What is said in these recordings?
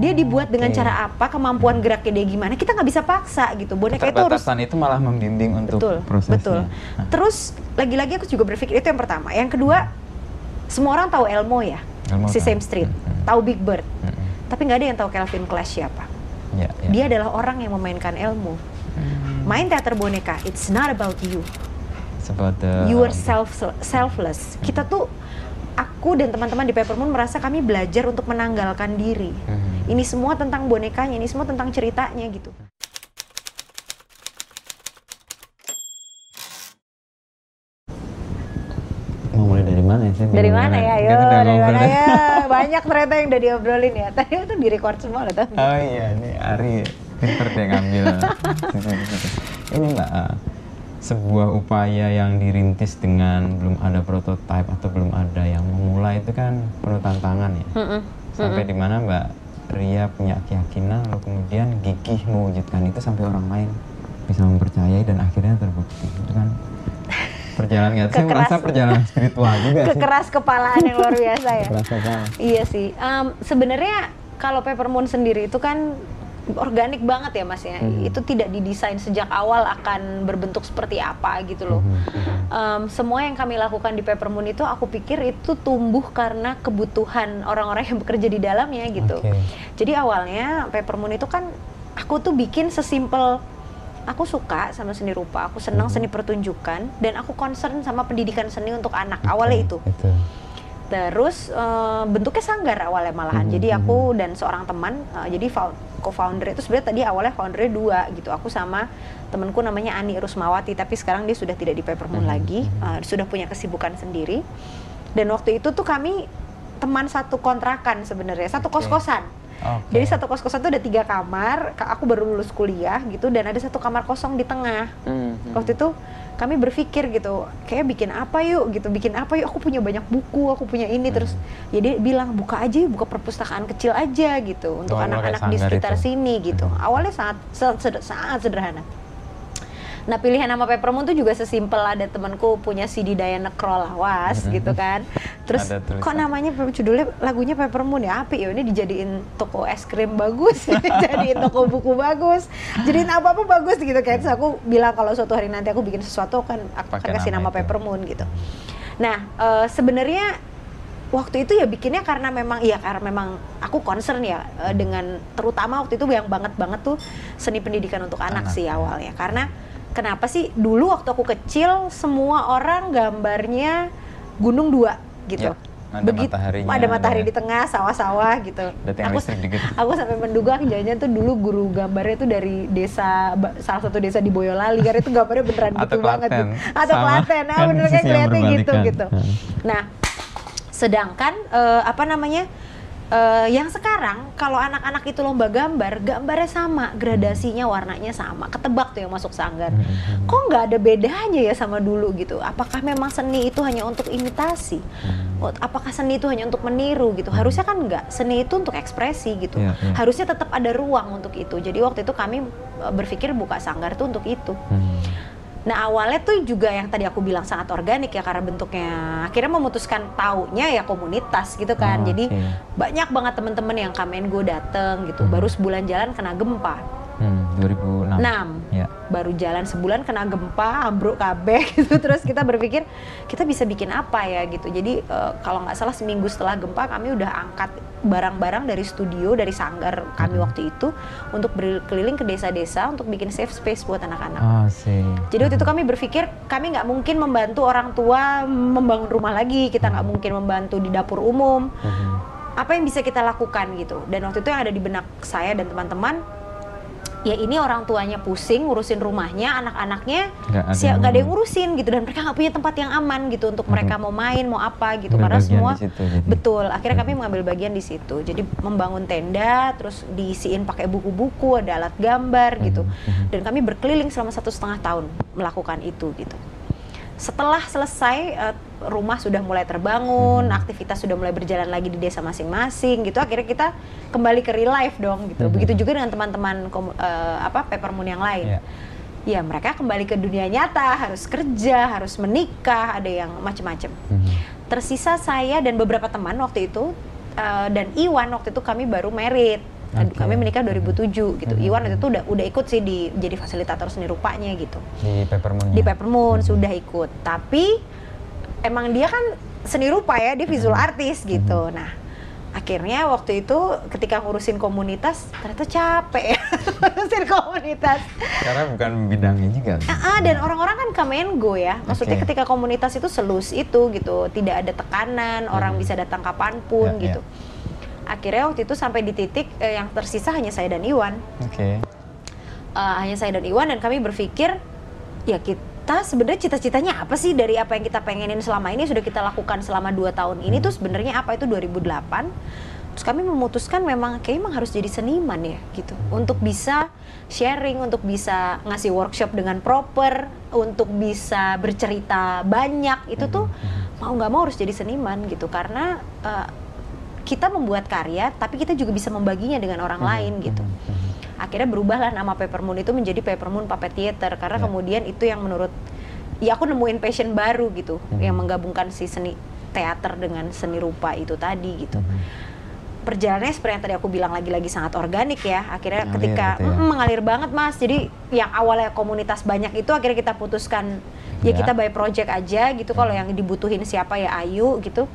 dia dibuat dengan oke. cara apa, kemampuan geraknya dia gimana, kita nggak bisa paksa gitu. Boneka itu harus itu malah membimbing untuk betul, prosesnya. betul. Nah, Terus lagi-lagi aku juga berpikir itu yang pertama. Yang kedua, semua orang tahu Elmo ya, Elmo si tahu. Same Street, Mm-mm. tahu Big Bird, mm-mm. tapi nggak ada yang tahu Kelvin Clash siapa. Ya, ya. Dia adalah orang yang memainkan Elmo. Hmm. Main teater boneka, it's not about you. It's about the- you are self selfless. Kita tuh aku dan teman-teman di Peppermoon merasa kami belajar untuk menanggalkan diri. Hmm. Ini semua tentang bonekanya, ini semua tentang ceritanya gitu. Mau mulai dari mana ya? Saya Dari bingung mana ya? Ayo, dari mana ya? Banyak ternyata yang udah diobrolin ya. Tadi itu di record semua loh tuh. Oh iya, ini Ari pinter deh ngambil. ini mbak, uh, sebuah upaya yang dirintis dengan belum ada prototipe atau belum ada yang memulai itu kan penuh tantangan ya. Mm-mm. Sampai di mana mbak Ria punya keyakinan, lalu kemudian gigih mewujudkan itu sampai orang lain bisa mempercayai dan akhirnya terbukti. Itu kan perjalanan nggak? Saya merasa perjalanan spiritual juga sih. Kekeras kepalaan yang luar biasa ya. Iya sih. Em, sebenarnya kalau Peppermoon sendiri itu kan organik banget ya mas ya. Mhm. Itu tidak didesain sejak awal akan berbentuk seperti apa gitu loh. Mhm. Em, semua yang kami lakukan di Peppermoon itu aku pikir itu tumbuh karena kebutuhan orang-orang yang bekerja di dalamnya gitu. Oke. Jadi awalnya Peppermoon itu kan aku tuh bikin sesimpel aku suka sama seni rupa, aku senang Mhm. seni pertunjukan dan aku concern sama pendidikan seni untuk anak. Awalnya itu. Itu. Terus eh, bentuknya sanggar awalnya malahan. Mhm, Jadi mhm. aku dan seorang teman, eh, jadi fou- co-founder itu sebenarnya tadi awalnya foundernya dua gitu. Aku sama temanku namanya Ani Rusmawati, tapi sekarang dia sudah tidak di Peppermoon Mhm, lagi, mhm. eh, sudah punya kesibukan sendiri. Dan waktu itu tuh kami teman satu kontrakan sebenarnya, satu kos-kosan. Oke. Jadi satu kos-kosan tuh ada tiga kamar. ka- Aku baru lulus kuliah gitu, dan ada satu kamar kosong di tengah Mhm. waktu itu kami berpikir gitu kayak bikin apa yuk gitu bikin apa yuk aku punya banyak buku aku punya ini Hmm. terus ya dia bilang buka aja buka perpustakaan kecil aja gitu untuk Oh, anak-anak di sekitar itu. sini gitu Hmm. awalnya sangat sangat, seder- sangat sederhana Nah pilihan nama Peppermoon tuh juga sesimpel ada temanku punya CD Diana Kroll lawas Mhm. gitu kan. Terus kok namanya judulnya lagunya Peppermoon ya api ya ini dijadiin toko es krim bagus, jadiin toko buku bagus, jadiin apa apa bagus gitu kan. Terus aku bilang kalau suatu hari nanti aku bikin sesuatu kan aku akan kasih nama nama. Peppermoon gitu. Nah eh, sebenarnya waktu itu ya bikinnya karena memang iya karena memang aku concern ya eh, dengan terutama waktu itu yang banget banget tuh seni pendidikan untuk anak, Anak, sih ya. awalnya karena kenapa sih dulu waktu aku kecil semua orang gambarnya gunung dua gitu Ya, ada mataharinya, ada matahari ada- di tengah sawah-sawah gitu aku dikit. aku sampai menduga jangan tuh dulu guru gambarnya tuh dari desa salah satu desa di Boyolali karena itu gambarnya beneran gitu banget gitu. atau Sama. Klaten ah Kan bener kelihatannya gitu gitu Hmm. nah sedangkan eh, apa namanya eh, yang sekarang kalau anak-anak itu lomba gambar gambarnya sama gradasinya warnanya sama ketebak tuh yang masuk sanggar. Mhm. kok nggak ada bedanya ya sama dulu gitu? Apakah memang seni itu hanya untuk imitasi? Hmm. Apakah seni itu hanya untuk meniru gitu? Harusnya kan nggak. Seni itu untuk ekspresi gitu. Iya, iya. harusnya tetap ada ruang untuk itu. Jadi waktu itu kami e, berpikir buka sanggar itu untuk itu. Hmm. Nah awalnya tuh juga yang tadi aku bilang sangat organik ya karena bentuknya akhirnya memutuskan taunya ya komunitas gitu kan Oh, jadi oke. banyak banget teman-teman yang kamen gue dateng gitu Hmm. baru sebulan jalan kena gempa Hmm, 2006. 6 Ya. baru jalan sebulan kena gempa ambruk kabeh gitu. Terus kita berpikir kita bisa bikin apa ya gitu. Jadi eh, kalau nggak salah seminggu setelah gempa kami udah angkat barang-barang dari studio dari sanggar kami Mhm. waktu itu untuk berkeliling ke desa-desa untuk bikin safe space buat anak-anak. Oh, jadi waktu itu kami berpikir kami nggak mungkin membantu orang tua membangun rumah lagi. Kita nggak mungkin membantu di dapur umum. Mhm. apa yang bisa kita lakukan gitu. Dan waktu itu yang ada di benak saya dan teman-teman ya ini orang tuanya pusing ngurusin rumahnya anak-anaknya Nggak ada siap yang nggak ada yang ngurus. ngurusin gitu. Dan mereka nggak punya tempat yang aman gitu untuk mereka mau main mau apa gitu. Ambil karena semua situ, betul. Akhirnya kami mengambil bagian di situ. Jadi membangun tenda terus diisiin pakai buku-buku ada alat gambar gitu. Dan kami berkeliling selama satu setengah tahun melakukan itu gitu setelah selesai eh, rumah sudah mulai terbangun Mhm. aktivitas sudah mulai berjalan lagi di desa masing-masing gitu akhirnya kita kembali ke real life dong gitu Mhm. begitu juga dengan teman-teman eh, apa Peppermoon yang lain Ya. ya mereka kembali ke dunia nyata harus kerja harus menikah ada yang macam-macam Mhm. tersisa saya dan beberapa teman waktu itu eh, dan Iwan waktu itu kami baru merit Oke. Kami menikah 2007 gitu. Mhm. Iwan waktu itu udah udah ikut sih di jadi fasilitator seni rupanya gitu. Di Peppermoon. Di Peppermoon sudah ikut. Tapi emang dia kan seni rupa ya, dia visual artist gitu. Nah, akhirnya waktu itu ketika ngurusin komunitas ternyata capek ya ngurusin komunitas. Karena bukan bidangnya juga. Ah, dan orang-orang kan come and go ya. Maksudnya Oke. ketika komunitas itu selus itu gitu, tidak ada tekanan, orang Hmm. bisa datang kapan pun Ya, gitu. Akhirnya waktu itu sampai di titik eh, yang tersisa hanya saya dan Iwan. Oke. Eh, hanya saya dan Iwan dan kami berpikir ya kita sebenarnya cita-citanya apa sih dari apa yang kita pengenin selama ini sudah kita lakukan selama dua tahun ini Hmm. tuh sebenarnya apa itu 2008 terus kami memutuskan memang kayak emang harus jadi seniman ya gitu untuk bisa sharing untuk bisa ngasih workshop dengan proper untuk bisa bercerita banyak itu tuh mau nggak mau harus jadi seniman gitu karena eh, kita membuat karya tapi kita juga bisa membaginya dengan orang lain gitu akhirnya berubahlah nama Peppermoon itu menjadi Peppermoon Puppet Theater karena Ya. kemudian itu yang menurut ya aku nemuin passion baru gitu Hmm. yang menggabungkan si seni teater dengan seni rupa itu tadi gitu Mhm. perjalanannya seperti yang tadi aku bilang lagi-lagi sangat organik ya akhirnya Mengalir ketika gitu ya. mm, mengalir banget mas jadi yang awalnya komunitas banyak itu akhirnya kita putuskan ya, Ya. kita by project aja gitu kalau yang dibutuhin siapa ya Ayu gitu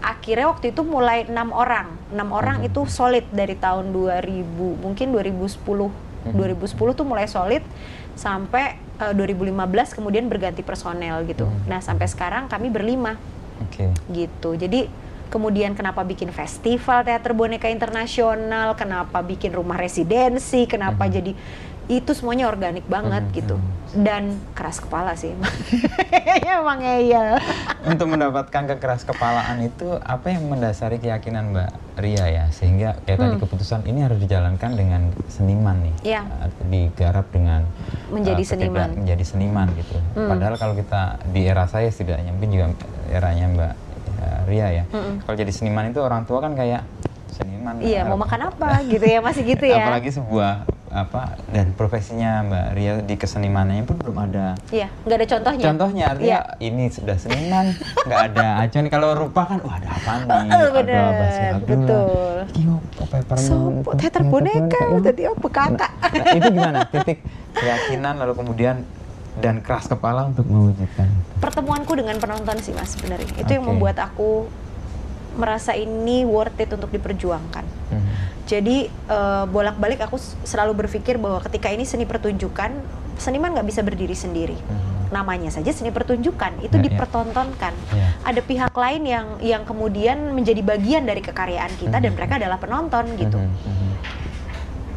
akhirnya waktu itu mulai enam orang enam orang Mhm. itu solid dari tahun 2000 mungkin 2010 Mhm. 2010 tuh mulai solid sampai eh, 2015 kemudian berganti personel gitu Mhm. nah sampai sekarang kami berlima Oke. gitu. Jadi kemudian kenapa bikin festival teater boneka internasional, kenapa bikin rumah residensi, kenapa Mhm. jadi itu semuanya organik banget Mhm. gitu. Dan keras kepala sih. Ya emang ngeyel. Untuk mendapatkan kekeras kepalaan itu apa yang mendasari keyakinan Mbak Ria ya sehingga kayak tadi Hmm. keputusan ini harus dijalankan dengan seniman nih Iya. atau digarap dengan Menjadi uh, seniman. menjadi seniman gitu Hmm. padahal kalau kita di era saya setidaknya mungkin juga eranya Mbak uh, Ria ya Mm-mm. kalau jadi seniman itu orang tua kan kayak seniman Iya, mau uh, makan apa gitu ya, masih gitu ya. apalagi sebuah apa dan profesinya Mbak Ria di kesenimanannya pun belum ada Iya, nggak ada contohnya. Contohnya artinya Iya. ini sudah seniman, nggak ada acuan. Kalau rupa kan, wah ada apa nih? Bener, ada Abdullah. betul. Iki Peppermint, Sopo, teater boneka, ya. tadi apa kakak? Nah, nah, itu gimana? Titik keyakinan lalu kemudian dan keras kepala untuk mewujudkan. Pertemuanku dengan penonton sih mas sebenarnya. Itu yang Oke. membuat aku merasa ini worth it untuk diperjuangkan. Hmm. Jadi eh, bolak-balik aku selalu berpikir bahwa ketika ini seni pertunjukan, seniman nggak bisa berdiri sendiri. Hmm. Namanya saja seni pertunjukan itu Ya, ya. dipertontonkan. Ya. Ada pihak lain yang yang kemudian menjadi bagian dari kekaryaan kita dan Mhm. mereka adalah penonton gitu. Hmm, hmm,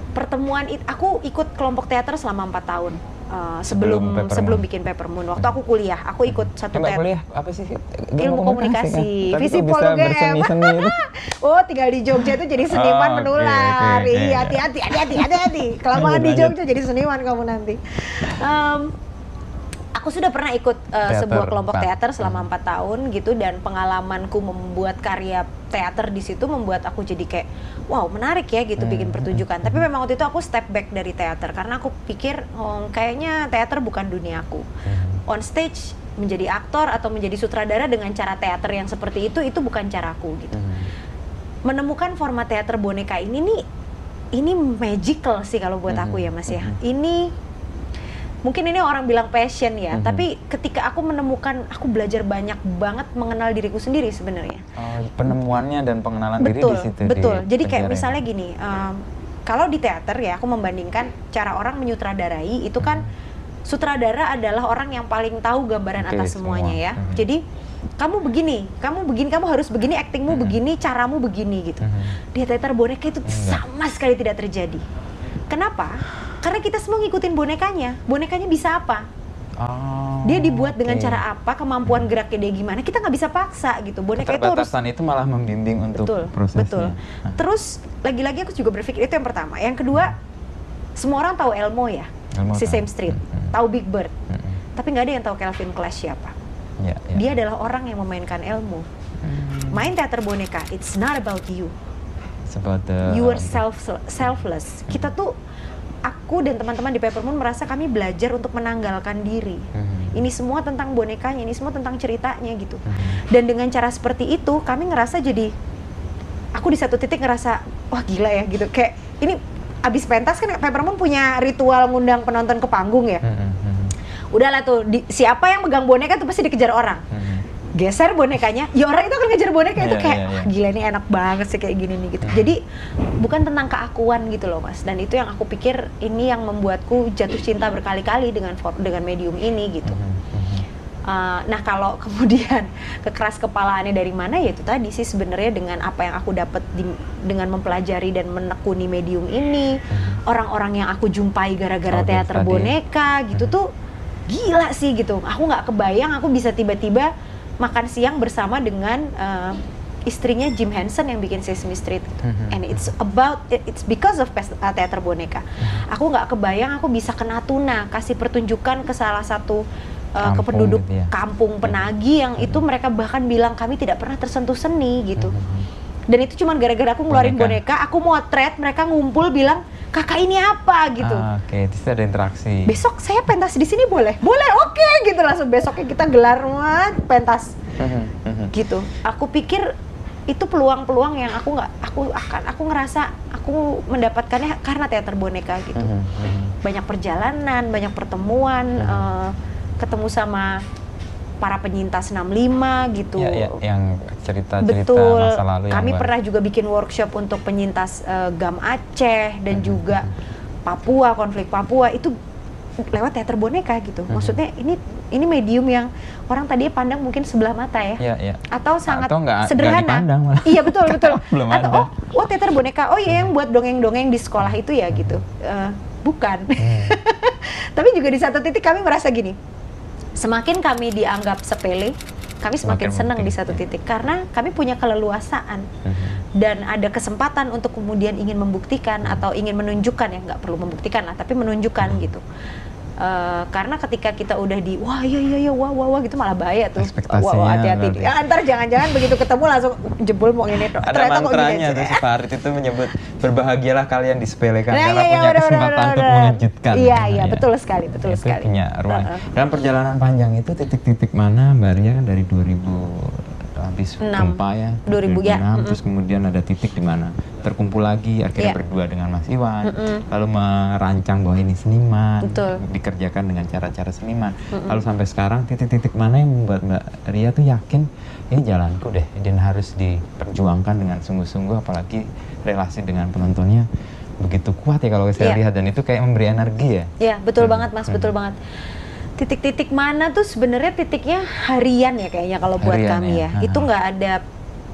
Pertemuan it, aku ikut kelompok teater selama empat tahun eh, Sebelum sebelum sebelum bikin Peppermoon. Waktu aku kuliah, aku ikut satu Eh, Mbak teater. kuliah apa sih? Ilmu komunikasi, kan? Visi itu? Oh, tinggal di Jogja itu jadi seniman Oh, menular. oke, oke. Iya, hati-hati, hati-hati, hati-hati. Kelamaan di. Jogja jadi seniman kamu nanti. Em, aku sudah pernah ikut Teater, sebuah kelompok teater selama Hmm. empat tahun gitu dan pengalamanku membuat karya teater di situ membuat aku jadi kayak wow menarik ya gitu Hmm, bikin pertunjukan. Tapi memang waktu itu aku step back dari teater karena aku pikir oh, kayaknya teater bukan duniaku Hmm. on stage menjadi aktor atau menjadi sutradara dengan cara teater yang seperti itu itu bukan caraku gitu Hmm. menemukan format teater boneka ini nih ini magical sih kalau buat aku Mhm, ya mas ya mhm. ini mungkin ini orang bilang passion ya Mhm. tapi ketika aku menemukan aku belajar banyak banget mengenal diriku sendiri sebenarnya Oh, penemuannya dan pengenalan diri betul di situ. betul di jadi kayak ini. misalnya gini em, kalau di teater ya aku membandingkan cara orang menyutradarai itu kan sutradara adalah orang yang paling tahu gambaran Oke, atas semuanya semua. ya Mhm. jadi kamu begini kamu begini kamu harus begini aktingmu Mhm. begini caramu begini gitu Mhm. di teater boneka itu sama sekali tidak terjadi kenapa karena kita semua ngikutin bonekanya. Bonekanya bisa apa? Oh, dia dibuat dengan oke. cara apa? Kemampuan geraknya dia gimana? Kita nggak bisa paksa gitu. Boneka itu harus itu malah membimbing untuk betul prosesnya. betul. Nah, terus lagi-lagi aku juga berpikir itu yang pertama. Yang kedua semua orang tahu Elmo ya? Elmo si tahu. Same Street. Mm-mm. tahu Big Bird? Mm-mm. tapi nggak ada yang tahu Kelvin Clash siapa. Ya, ya. dia adalah orang yang memainkan Elmo. Hmm. main teater boneka it's not about you. It's about the- you are self selfless. Kita tuh aku dan teman-teman di Peppermoon merasa kami belajar untuk menanggalkan diri Mhm. ini semua tentang bonekanya ini semua tentang ceritanya gitu Mhm. dan dengan cara seperti itu kami ngerasa jadi aku di satu titik ngerasa wah gila ya gitu kayak ini abis pentas kan Peppermint punya ritual ngundang penonton ke panggung ya. Hmm, hmm, hmm, Udahlah tuh di- siapa yang megang boneka tuh pasti dikejar orang. hmm. Geser bonekanya, ya orang itu akan ngejar boneka itu Iya, kayak iya, iya. "Wah, gila ini enak banget sih kayak gini nih gitu. Jadi bukan tentang keakuan gitu loh mas. Dan itu yang aku pikir ini yang membuatku jatuh cinta berkali-kali dengan dengan medium ini gitu. Uh, nah kalau kemudian kekeras kepalaannya dari mana ya itu tadi sih sebenarnya dengan apa yang aku dapat di- dengan mempelajari dan menekuni medium ini hmm. orang-orang yang aku jumpai gara-gara teater tadi. boneka gitu Hmm. tuh gila sih gitu aku nggak kebayang aku bisa tiba-tiba makan siang bersama dengan uh, istrinya Jim Henson yang bikin Sesame Street Mhm. and it's about it's because of uh, teater boneka Hmm. aku nggak kebayang aku bisa ke Natuna kasih pertunjukan ke salah satu uh, Kampung kependuduk gitu ya. kampung penagi yang itu mereka bahkan bilang kami tidak pernah tersentuh seni gitu Hmm, hmm, dan itu cuma gara-gara aku ngeluarin boneka, Boneka. aku motret mereka ngumpul bilang kakak ini apa gitu. Ah, Oke, di situ ada interaksi. besok saya pentas di sini boleh? Boleh oke gitu. Langsung besoknya kita gelar wah, pentas. Gitu. Aku pikir itu peluang-peluang yang aku nggak aku akan aku ngerasa aku mendapatkannya karena teater boneka gitu. Hmm, hmm. banyak perjalanan banyak pertemuan eh, ketemu sama para penyintas 65 gitu Ya, ya, yang cerita-cerita Betul. masa lalu yang Kami luar- pernah juga bikin workshop untuk penyintas eh, GAM Aceh dan Mhm, juga Papua, konflik Papua itu lewat teater boneka gitu. Mhm. Maksudnya ini ini medium yang orang tadi pandang mungkin sebelah mata ya. Ya, ya. Atau sangat Atau nggak sederhana. malah. Iya betul betul. Belum Atau ada. oh, oh teater boneka. Oh iya yang buat dongeng-dongeng di sekolah itu ya gitu. Eh, bukan. Hmm. Tapi juga di satu titik kami merasa gini. Semakin kami dianggap sepele, kami semakin Semakin senang di satu ya. titik. Karena kami punya keleluasaan. Hmm. dan ada kesempatan untuk kemudian ingin membuktikan atau ingin menunjukkan ya nggak perlu membuktikan lah tapi menunjukkan gitu Eh, karena ketika kita udah di wah iya iya iya wah wah wah gitu malah bahaya tuh wah wah hati-hati berarti. ya, ntar jangan-jangan begitu ketemu langsung jebol mau ini Ada ternyata mantranya tuh si Farid itu menyebut berbahagialah kalian disepelekan Nah, karena iya, iya, punya kesempatan untuk mengejutkan. Iya, iya, ya. betul sekali, betul itu sekali. punya ruang. Heeh. Dalam perjalanan panjang itu titik-titik mana Mbak Ria kan dari 2000 habis gempa ya 2000, ya. 2006, Mm-mm. terus kemudian ada titik di mana terkumpul lagi akhirnya Iya. berdua dengan Mas Iwan Mm-mm. lalu merancang bahwa ini seniman Betul. dikerjakan dengan cara-cara seniman Mm-mm. lalu sampai sekarang titik-titik mana yang membuat Mbak Ria tuh yakin ini jalanku deh dan harus diperjuangkan dengan sungguh-sungguh apalagi relasi dengan penontonnya begitu kuat ya kalau saya Iya. lihat dan itu kayak memberi energi ya Iya, betul Hmm, banget Mas, hmm. betul banget. Titik-titik mana tuh sebenarnya titiknya harian ya kayaknya kalau buat Harian kami ya, ya. Itu nggak ada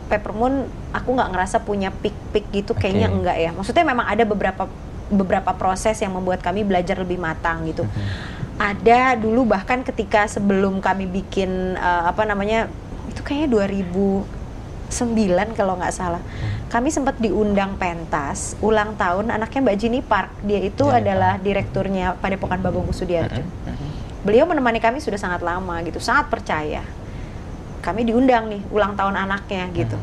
Peppermoon, aku nggak ngerasa punya peak-peak gitu kayaknya Oke. enggak ya. Maksudnya memang ada beberapa beberapa proses yang membuat kami belajar lebih matang gitu. Mhm. Ada dulu bahkan ketika sebelum kami bikin eh, apa namanya itu kayaknya 2009 kalau nggak salah. Kami sempat diundang pentas ulang tahun anaknya Mbak Jini Park. Dia itu Jenny adalah direkturnya Padepokan Bagong Kusudiarjo. Mhm, mhm. Beliau menemani kami sudah sangat lama gitu, sangat percaya. Kami diundang nih ulang tahun anaknya gitu.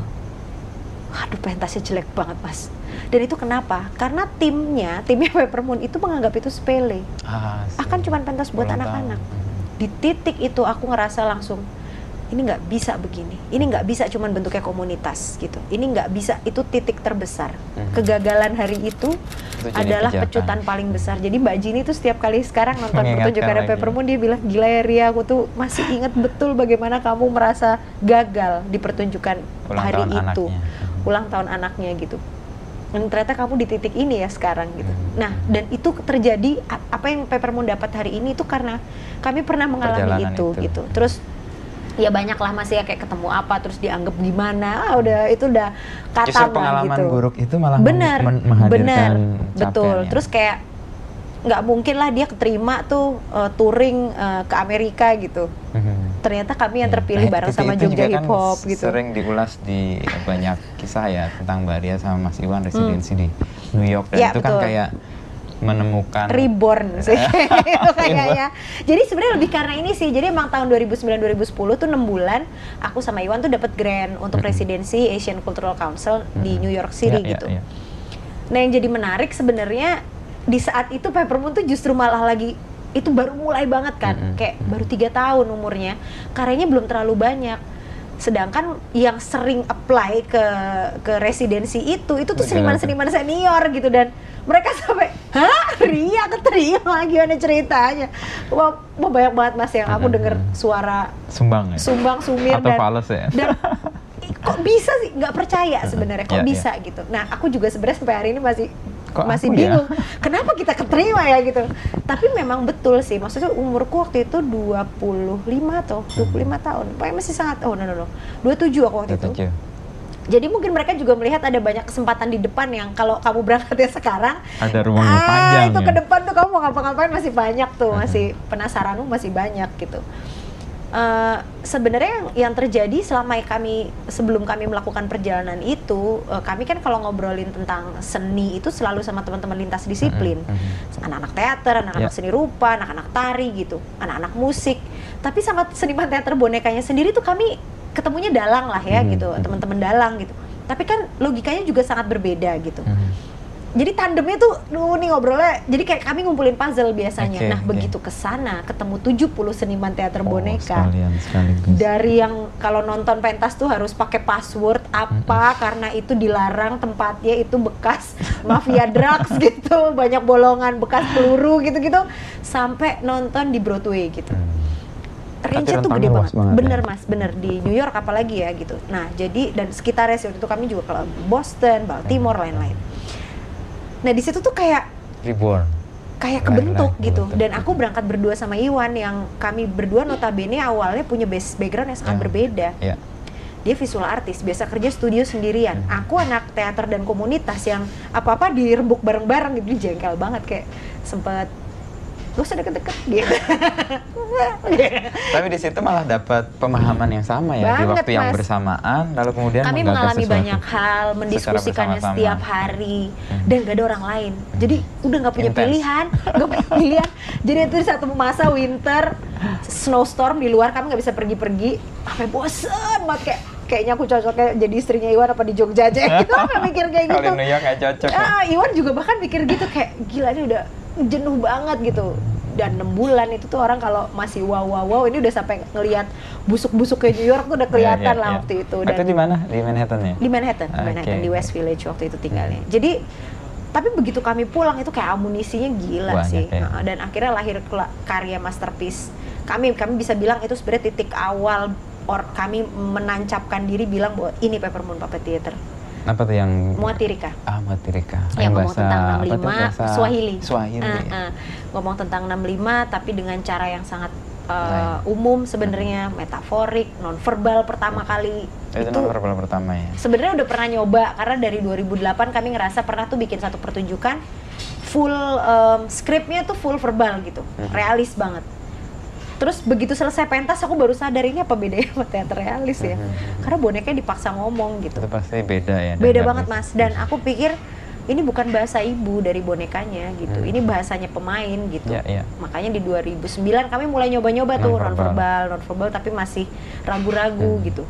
Aduh pentasnya jelek banget mas. Dan itu kenapa? Karena timnya, timnya Peppermoon itu menganggap itu sepele. Ah, Akan sih. cuman pentas buat anak-anak. Di titik itu aku ngerasa langsung ini nggak bisa begini. Ini nggak bisa cuman bentuknya komunitas gitu. Ini nggak bisa itu titik terbesar. Mhm. Kegagalan hari itu Itu adalah pijakan. pecutan paling besar. Jadi Mbak Jini tuh setiap kali sekarang nonton pertunjukan. Peppermoon dia bilang gila ya Ria, aku tuh masih inget betul bagaimana kamu merasa gagal di pertunjukan Ulang hari tahun itu, anaknya. ulang tahun anaknya gitu. Dan ternyata kamu di titik ini ya sekarang gitu. Hmm. Nah dan itu terjadi apa yang Peppermoon dapat hari ini itu karena kami pernah mengalami itu, itu. gitu. Terus ya banyak lah masih ya kayak ketemu apa terus dianggap gimana ah, udah itu udah kata Justru pengalaman gitu buruk itu malah bener men- menghadirkan bener betul ya. terus kayak nggak mungkin lah dia keterima tuh eh, touring eh, ke Amerika gitu Mhm. ternyata kami yang Ya. terpilih Nah, bareng itu- sama itu Jogja Hip kan Hop gitu Sering diulas di banyak kisah ya tentang Mbak Ria sama Mas Iwan residensi di New York dan Ya, itu kan betul. kayak menemukan reborn sih itu kayaknya. Jadi sebenarnya lebih karena ini sih. Jadi emang tahun 2009 2010 tuh 6 bulan aku sama Iwan tuh dapat grant untuk Mhm. residensi Asian Cultural Council di Mhm. New York City Ya, ya, gitu. ya. Nah, yang jadi menarik sebenarnya di saat itu Peppermoon tuh justru malah lagi itu baru mulai banget kan, Mhm. kayak baru tiga tahun umurnya, karyanya belum terlalu banyak. Sedangkan yang sering apply ke ke residensi itu itu tuh seniman-seniman senior gitu. Dan mereka sampai hah? Ria keterima gimana ceritanya. Wah, wah banyak banget mas yang aku denger suara Sumbang ya? sumbang sumir Atau dan fales ya? dan kok bisa sih? Nggak percaya sebenarnya kok Iya, bisa gitu. Nah aku juga sebenarnya sampai hari ini masih Kok masih aku ya? bingung. Kenapa kita keterima ya gitu? Tapi memang betul sih. Maksudnya umurku waktu itu 25 atau 25 tahun. Pokoknya masih sangat oh no no no. 27 aku waktu itu. Tujuh. jadi mungkin mereka juga melihat ada banyak kesempatan di depan yang kalau kamu berangkatnya sekarang Ada ruang yang ah, panjang itu ya? ke depan tuh kamu mau ngapa-ngapain masih banyak tuh masih penasaranmu masih banyak gitu Eh, sebenarnya yang, yang terjadi selama kami sebelum kami melakukan perjalanan itu eh, kami kan kalau ngobrolin tentang seni itu selalu sama teman-teman lintas disiplin Mhm, mhm. anak-anak teater, anak-anak Ya. seni rupa, anak-anak tari gitu, anak-anak musik. Tapi sama seniman teater bonekanya sendiri tuh kami ketemunya dalang lah ya Mhm, gitu, mhm. teman-teman dalang gitu. Tapi kan logikanya juga sangat berbeda gitu. Mhm. Jadi tandemnya tuh, duh nih ngobrolnya, jadi kayak kami ngumpulin puzzle biasanya. Oke, nah oke. begitu ke sana, ketemu 70 seniman teater Oh, boneka. sekalian sekaligus. Dari yang kalau nonton pentas tuh harus pakai password apa karena itu dilarang tempatnya itu bekas mafia drugs gitu, banyak bolongan bekas peluru gitu-gitu sampai nonton di Broadway gitu. Hmm. Range-nya tuh gede banget. banget bener ya. mas, bener di New York apalagi ya gitu. Nah jadi dan sekitarnya sih waktu itu kami juga ke Boston, Baltimore, Hmm. lain-lain. Nah di situ tuh kayak Reborn. kayak Lain-lain, kebentuk gitu. kebentuk. Dan aku berangkat berdua sama Iwan yang kami berdua notabene awalnya punya base background yang sangat Ya. berbeda. Ya. Dia visual artis, biasa kerja studio sendirian. Hmm. Aku anak teater dan komunitas yang apa-apa dirembuk bareng-bareng gitu, jengkel banget kayak sempet gak usah deket-deket gitu. Tapi di situ malah dapat pemahaman yang sama ya di Banget, waktu yang Mas. bersamaan lalu kemudian kami mengalami sesuatu. banyak hal, mendiskusikannya setiap hari Hmm. dan gak ada orang lain. Jadi udah nggak punya Intens. pilihan, nggak punya pilihan. Jadi itu di satu masa winter, snowstorm di luar kami nggak bisa pergi-pergi, sampai bosen banget kayak kayaknya aku cocoknya jadi istrinya Iwan apa di Jogja aja gitu Aku mikir kayak Kalau gitu. di New York nggak cocok. ya. Ah, Iwan juga bahkan mikir gitu kayak gila ini udah jenuh banget gitu dan enam bulan itu tuh orang kalau masih wow wow wow ini udah sampai ngelihat busuk-busuk ke New York tuh udah kelihatan Ya, ya, lah ya. waktu itu Waktu di mana? Di Manhattan ya? di Manhattan, di Oke, Manhattan di. West Village waktu itu tinggalnya. Jadi tapi begitu kami pulang itu kayak amunisinya gila Banyak sih. ya. Nah, dan akhirnya lahir karya masterpiece. Kami kami bisa bilang itu sebenarnya titik awal or kami menancapkan diri bilang bahwa ini Peppermoon Puppet Theater. Apa tuh yang Muatirika. Ah, Matirika. yang ngomong tentang apa tuh? 65 Bahasa Swahili. Swahili. Ah, ya. ah. Ngomong tentang 65 tapi dengan cara yang sangat uh, Lain. umum sebenarnya, metaforik, nonverbal pertama kali. Itu, nomor berapa pertama ya? sebenarnya udah pernah nyoba karena dari 2008 kami ngerasa pernah tuh bikin satu pertunjukan full um, skripnya tuh full verbal gitu Mhm. realis banget terus begitu selesai pentas aku baru sadar ini apa bedanya sama teater realis ya karena bonekanya dipaksa ngomong gitu Itu pasti beda ya. beda banget mas dan aku pikir ini bukan bahasa ibu dari bonekanya gitu Hmm. ini bahasanya pemain gitu Ya, ya. makanya di 2009 kami mulai nyoba-nyoba tuh Nonverbal. nonverbal nonverbal tapi masih ragu-ragu Hmm. gitu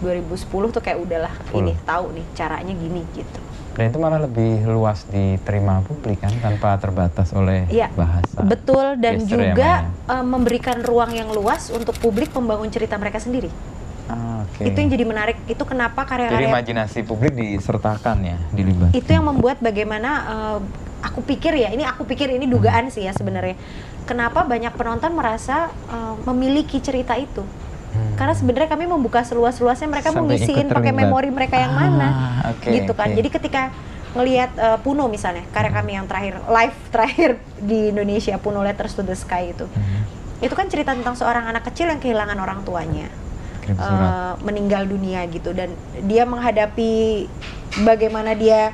2010 tuh kayak udahlah Full. ini tahu nih caranya gini gitu Dan itu malah lebih luas diterima publik kan tanpa terbatas oleh Iya, bahasa. betul dan juga eh, memberikan ruang yang luas untuk publik membangun cerita mereka sendiri Ah, oke. itu yang jadi menarik itu kenapa Jadi karya-karya imajinasi publik disertakan ya, dilibatkan. itu yang membuat bagaimana eh, aku pikir ya ini aku pikir ini dugaan sih ya sebenarnya kenapa banyak penonton merasa eh, memiliki cerita itu Hmm. karena sebenarnya kami membuka seluas-luasnya mereka mau Sampai ngisiin ikut pakai memori mereka yang Ah, mana oke, gitu kan oke. jadi ketika ngelihat eh, Puno misalnya karya kami yang terakhir live terakhir di Indonesia Puno Letters to the Sky itu Hmm. itu kan cerita tentang seorang anak kecil yang kehilangan orang tuanya eh, meninggal dunia gitu dan dia menghadapi bagaimana dia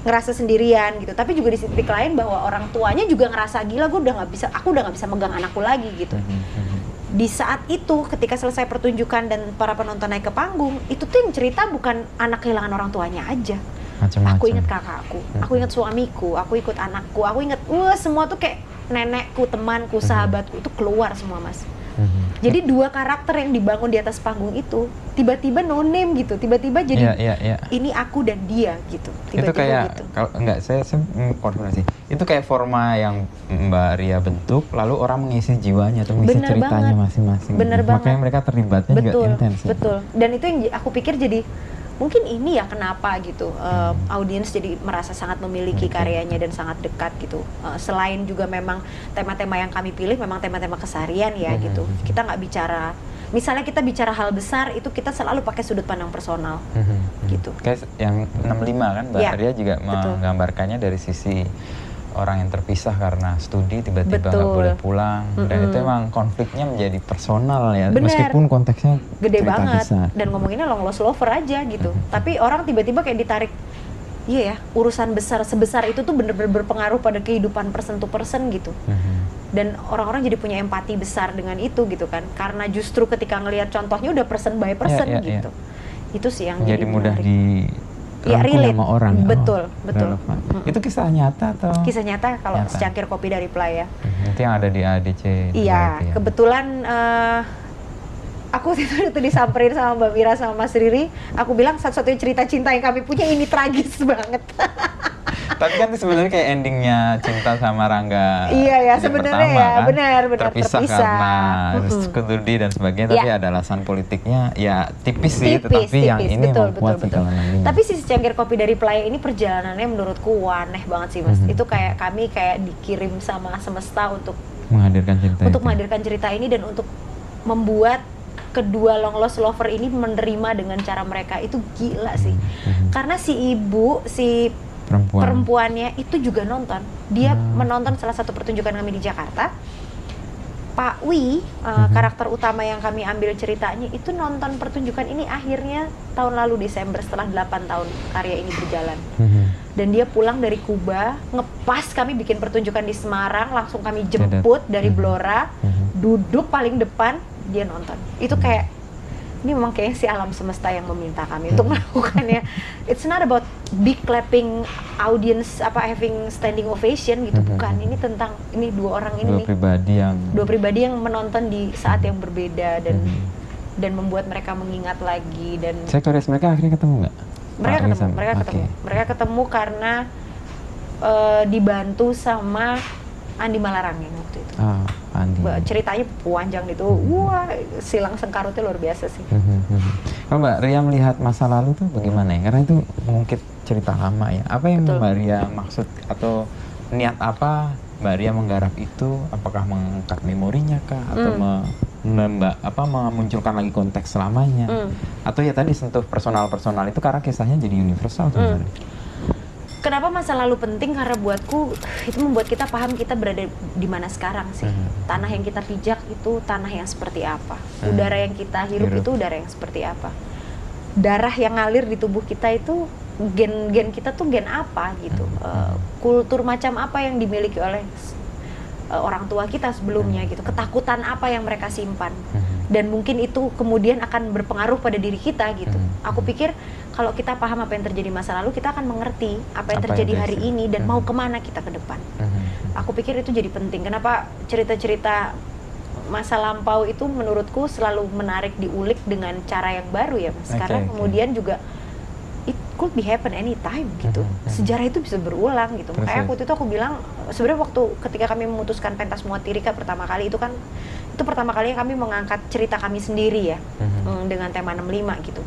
ngerasa sendirian gitu tapi juga di titik lain bahwa orang tuanya juga ngerasa gila gue udah nggak bisa aku udah nggak bisa megang anakku lagi gitu Mhm, mhm. Di saat itu ketika selesai pertunjukan dan para penonton naik ke panggung itu tuh yang cerita bukan anak kehilangan orang tuanya aja Macam-macam. aku inget kakakku aku inget suamiku aku ikut anakku aku inget wah semua tuh kayak nenekku temanku Mhm. sahabatku itu keluar semua mas Mhm. jadi dua karakter yang dibangun di atas panggung itu tiba-tiba no name gitu, tiba-tiba jadi Iya, iya, iya. ini aku dan dia gitu. itu Tiba-tiba kayak gitu. kalau enggak saya, saya konfirmasi itu kayak forma yang Mbak Ria bentuk lalu orang mengisi jiwanya atau mengisi Bener ceritanya masing-masing Bener makanya banget. mereka terlibatnya juga Betul, intens ya. betul. Dan itu yang aku pikir jadi mungkin ini ya kenapa gitu uh, audiens jadi merasa sangat memiliki karyanya dan sangat dekat gitu Uh, selain juga memang tema-tema yang kami pilih memang tema-tema keseharian ya Mhm. gitu kita nggak bicara misalnya kita bicara hal besar itu kita selalu pakai sudut pandang personal Gitu. Kayak yang 65 kan Mbak Ya, Ria juga betul. menggambarkannya dari sisi orang yang terpisah karena studi tiba-tiba nggak boleh pulang dan Mm-mm. itu emang konfliknya menjadi personal ya Bener. meskipun konteksnya gede banget besar. dan ngomonginnya long lost lover aja gitu Mhm. tapi orang tiba-tiba kayak ditarik iya ya urusan besar sebesar itu tuh bener-bener berpengaruh pada kehidupan person to person gitu Mhm. dan orang-orang jadi punya empati besar dengan itu gitu kan karena justru ketika ngelihat contohnya udah person by person Iya, iya, iya. gitu itu sih yang jadi mudah menarik. di Ya, relate. sama orang ya. Betul, Oh, betul. relevan. Mm-mm. itu kisah nyata atau kisah nyata kalau Nyata. secangkir kopi dari playa Mhm, itu yang ada di ADC iya ya? kebetulan eh, aku itu itu disamperin sama Mbak Mira sama Mas Riri aku bilang satu-satunya cerita cinta yang kami punya ini tragis banget Tapi kan sebenarnya kayak endingnya cinta sama Rangga. Iya ya, yang sebenarnya ya, kan, benar, benar, terpisah, terpisah. karena studi dan sebagainya. Tapi ada alasan politiknya, ya tipis sih. tipis, tetapi yang tipis, ini betul, kuat betul, sih betul. yang ini. Tapi si secangkir kopi dari playa ini perjalanannya menurutku waneh banget sih mas. Mhm. Itu kayak kami kayak dikirim sama semesta untuk menghadirkan cinta untuk itu. menghadirkan cerita ini dan untuk membuat kedua long lost lover ini menerima dengan cara mereka itu gila sih. Mhm. Karena si ibu si perempuan. perempuannya itu juga nonton. Dia Hmm. menonton salah satu pertunjukan kami di Jakarta. Pak Wi, uh, Mhm. karakter utama yang kami ambil ceritanya itu nonton pertunjukan ini akhirnya tahun lalu Desember setelah 8 tahun karya ini berjalan. Mhm. Dan dia pulang dari Kuba, ngepas kami bikin pertunjukan di Semarang, langsung kami jemput dari Mhm. Blora, Mhm. duduk paling depan, dia nonton. Itu Hmm. kayak ini memang kayaknya si alam semesta yang meminta kami untuk Hmm. melakukannya. It's not about big clapping audience apa having standing ovation gitu, Hmm. bukan. Ini tentang ini dua orang ini Dua nih, pribadi yang. dua pribadi yang menonton di saat yang berbeda dan Mhm. dan membuat mereka mengingat lagi dan Saya koreas mereka akhirnya ketemu nggak? mereka ketemu, sama- mereka ketemu, mereka ketemu karena eh, dibantu sama Andi Malarang yang waktu itu. Ah, Andi. Ceritanya panjang itu, Hmm. wah silang sengkarutnya luar biasa sih. Mhm, mhm. Kalau Mbak Ria melihat masa lalu tuh bagaimana ya? Karena itu mengungkit cerita lama ya. Apa yang Betul. Mbak Ria maksud atau niat apa Mbak Ria menggarap itu? Apakah mengangkat memorinya kah? Atau Hmm. me- memba- apa memunculkan lagi konteks selamanya? Hmm. Atau ya tadi sentuh personal-personal itu karena kisahnya jadi universal sebenarnya. Kenapa masa lalu penting? Karena buatku itu membuat kita paham kita berada di mana sekarang sih. Mhm. Tanah yang kita pijak itu tanah yang seperti apa? Mhm. Udara yang kita hirup, Hirup. itu udara yang seperti apa? Darah yang ngalir di tubuh kita itu gen-gen kita tuh gen apa gitu? Mhm. Eh, kultur macam apa yang dimiliki oleh eh, orang tua kita sebelumnya Mhm. gitu? Ketakutan apa yang mereka simpan? Mhm. dan mungkin itu kemudian akan berpengaruh pada diri kita gitu. Hmm. Aku pikir kalau kita paham apa yang terjadi masa lalu, kita akan mengerti apa yang Apa yang terjadi hari terjadi. ini dan Hmm. mau ke mana kita ke depan. Mhm. Aku pikir itu jadi penting. Kenapa cerita-cerita masa lampau itu menurutku selalu menarik diulik dengan cara yang baru ya, mas. Karena oke. kemudian juga it could be happen anytime gitu. Mhm, mhm. Sejarah itu bisa berulang gitu. Terus, Makanya waktu itu aku bilang sebenarnya waktu ketika kami memutuskan pentas muatirika pertama kali itu kan itu pertama kali kami mengangkat cerita kami sendiri ya Mhm. mm, dengan tema 65 gitu.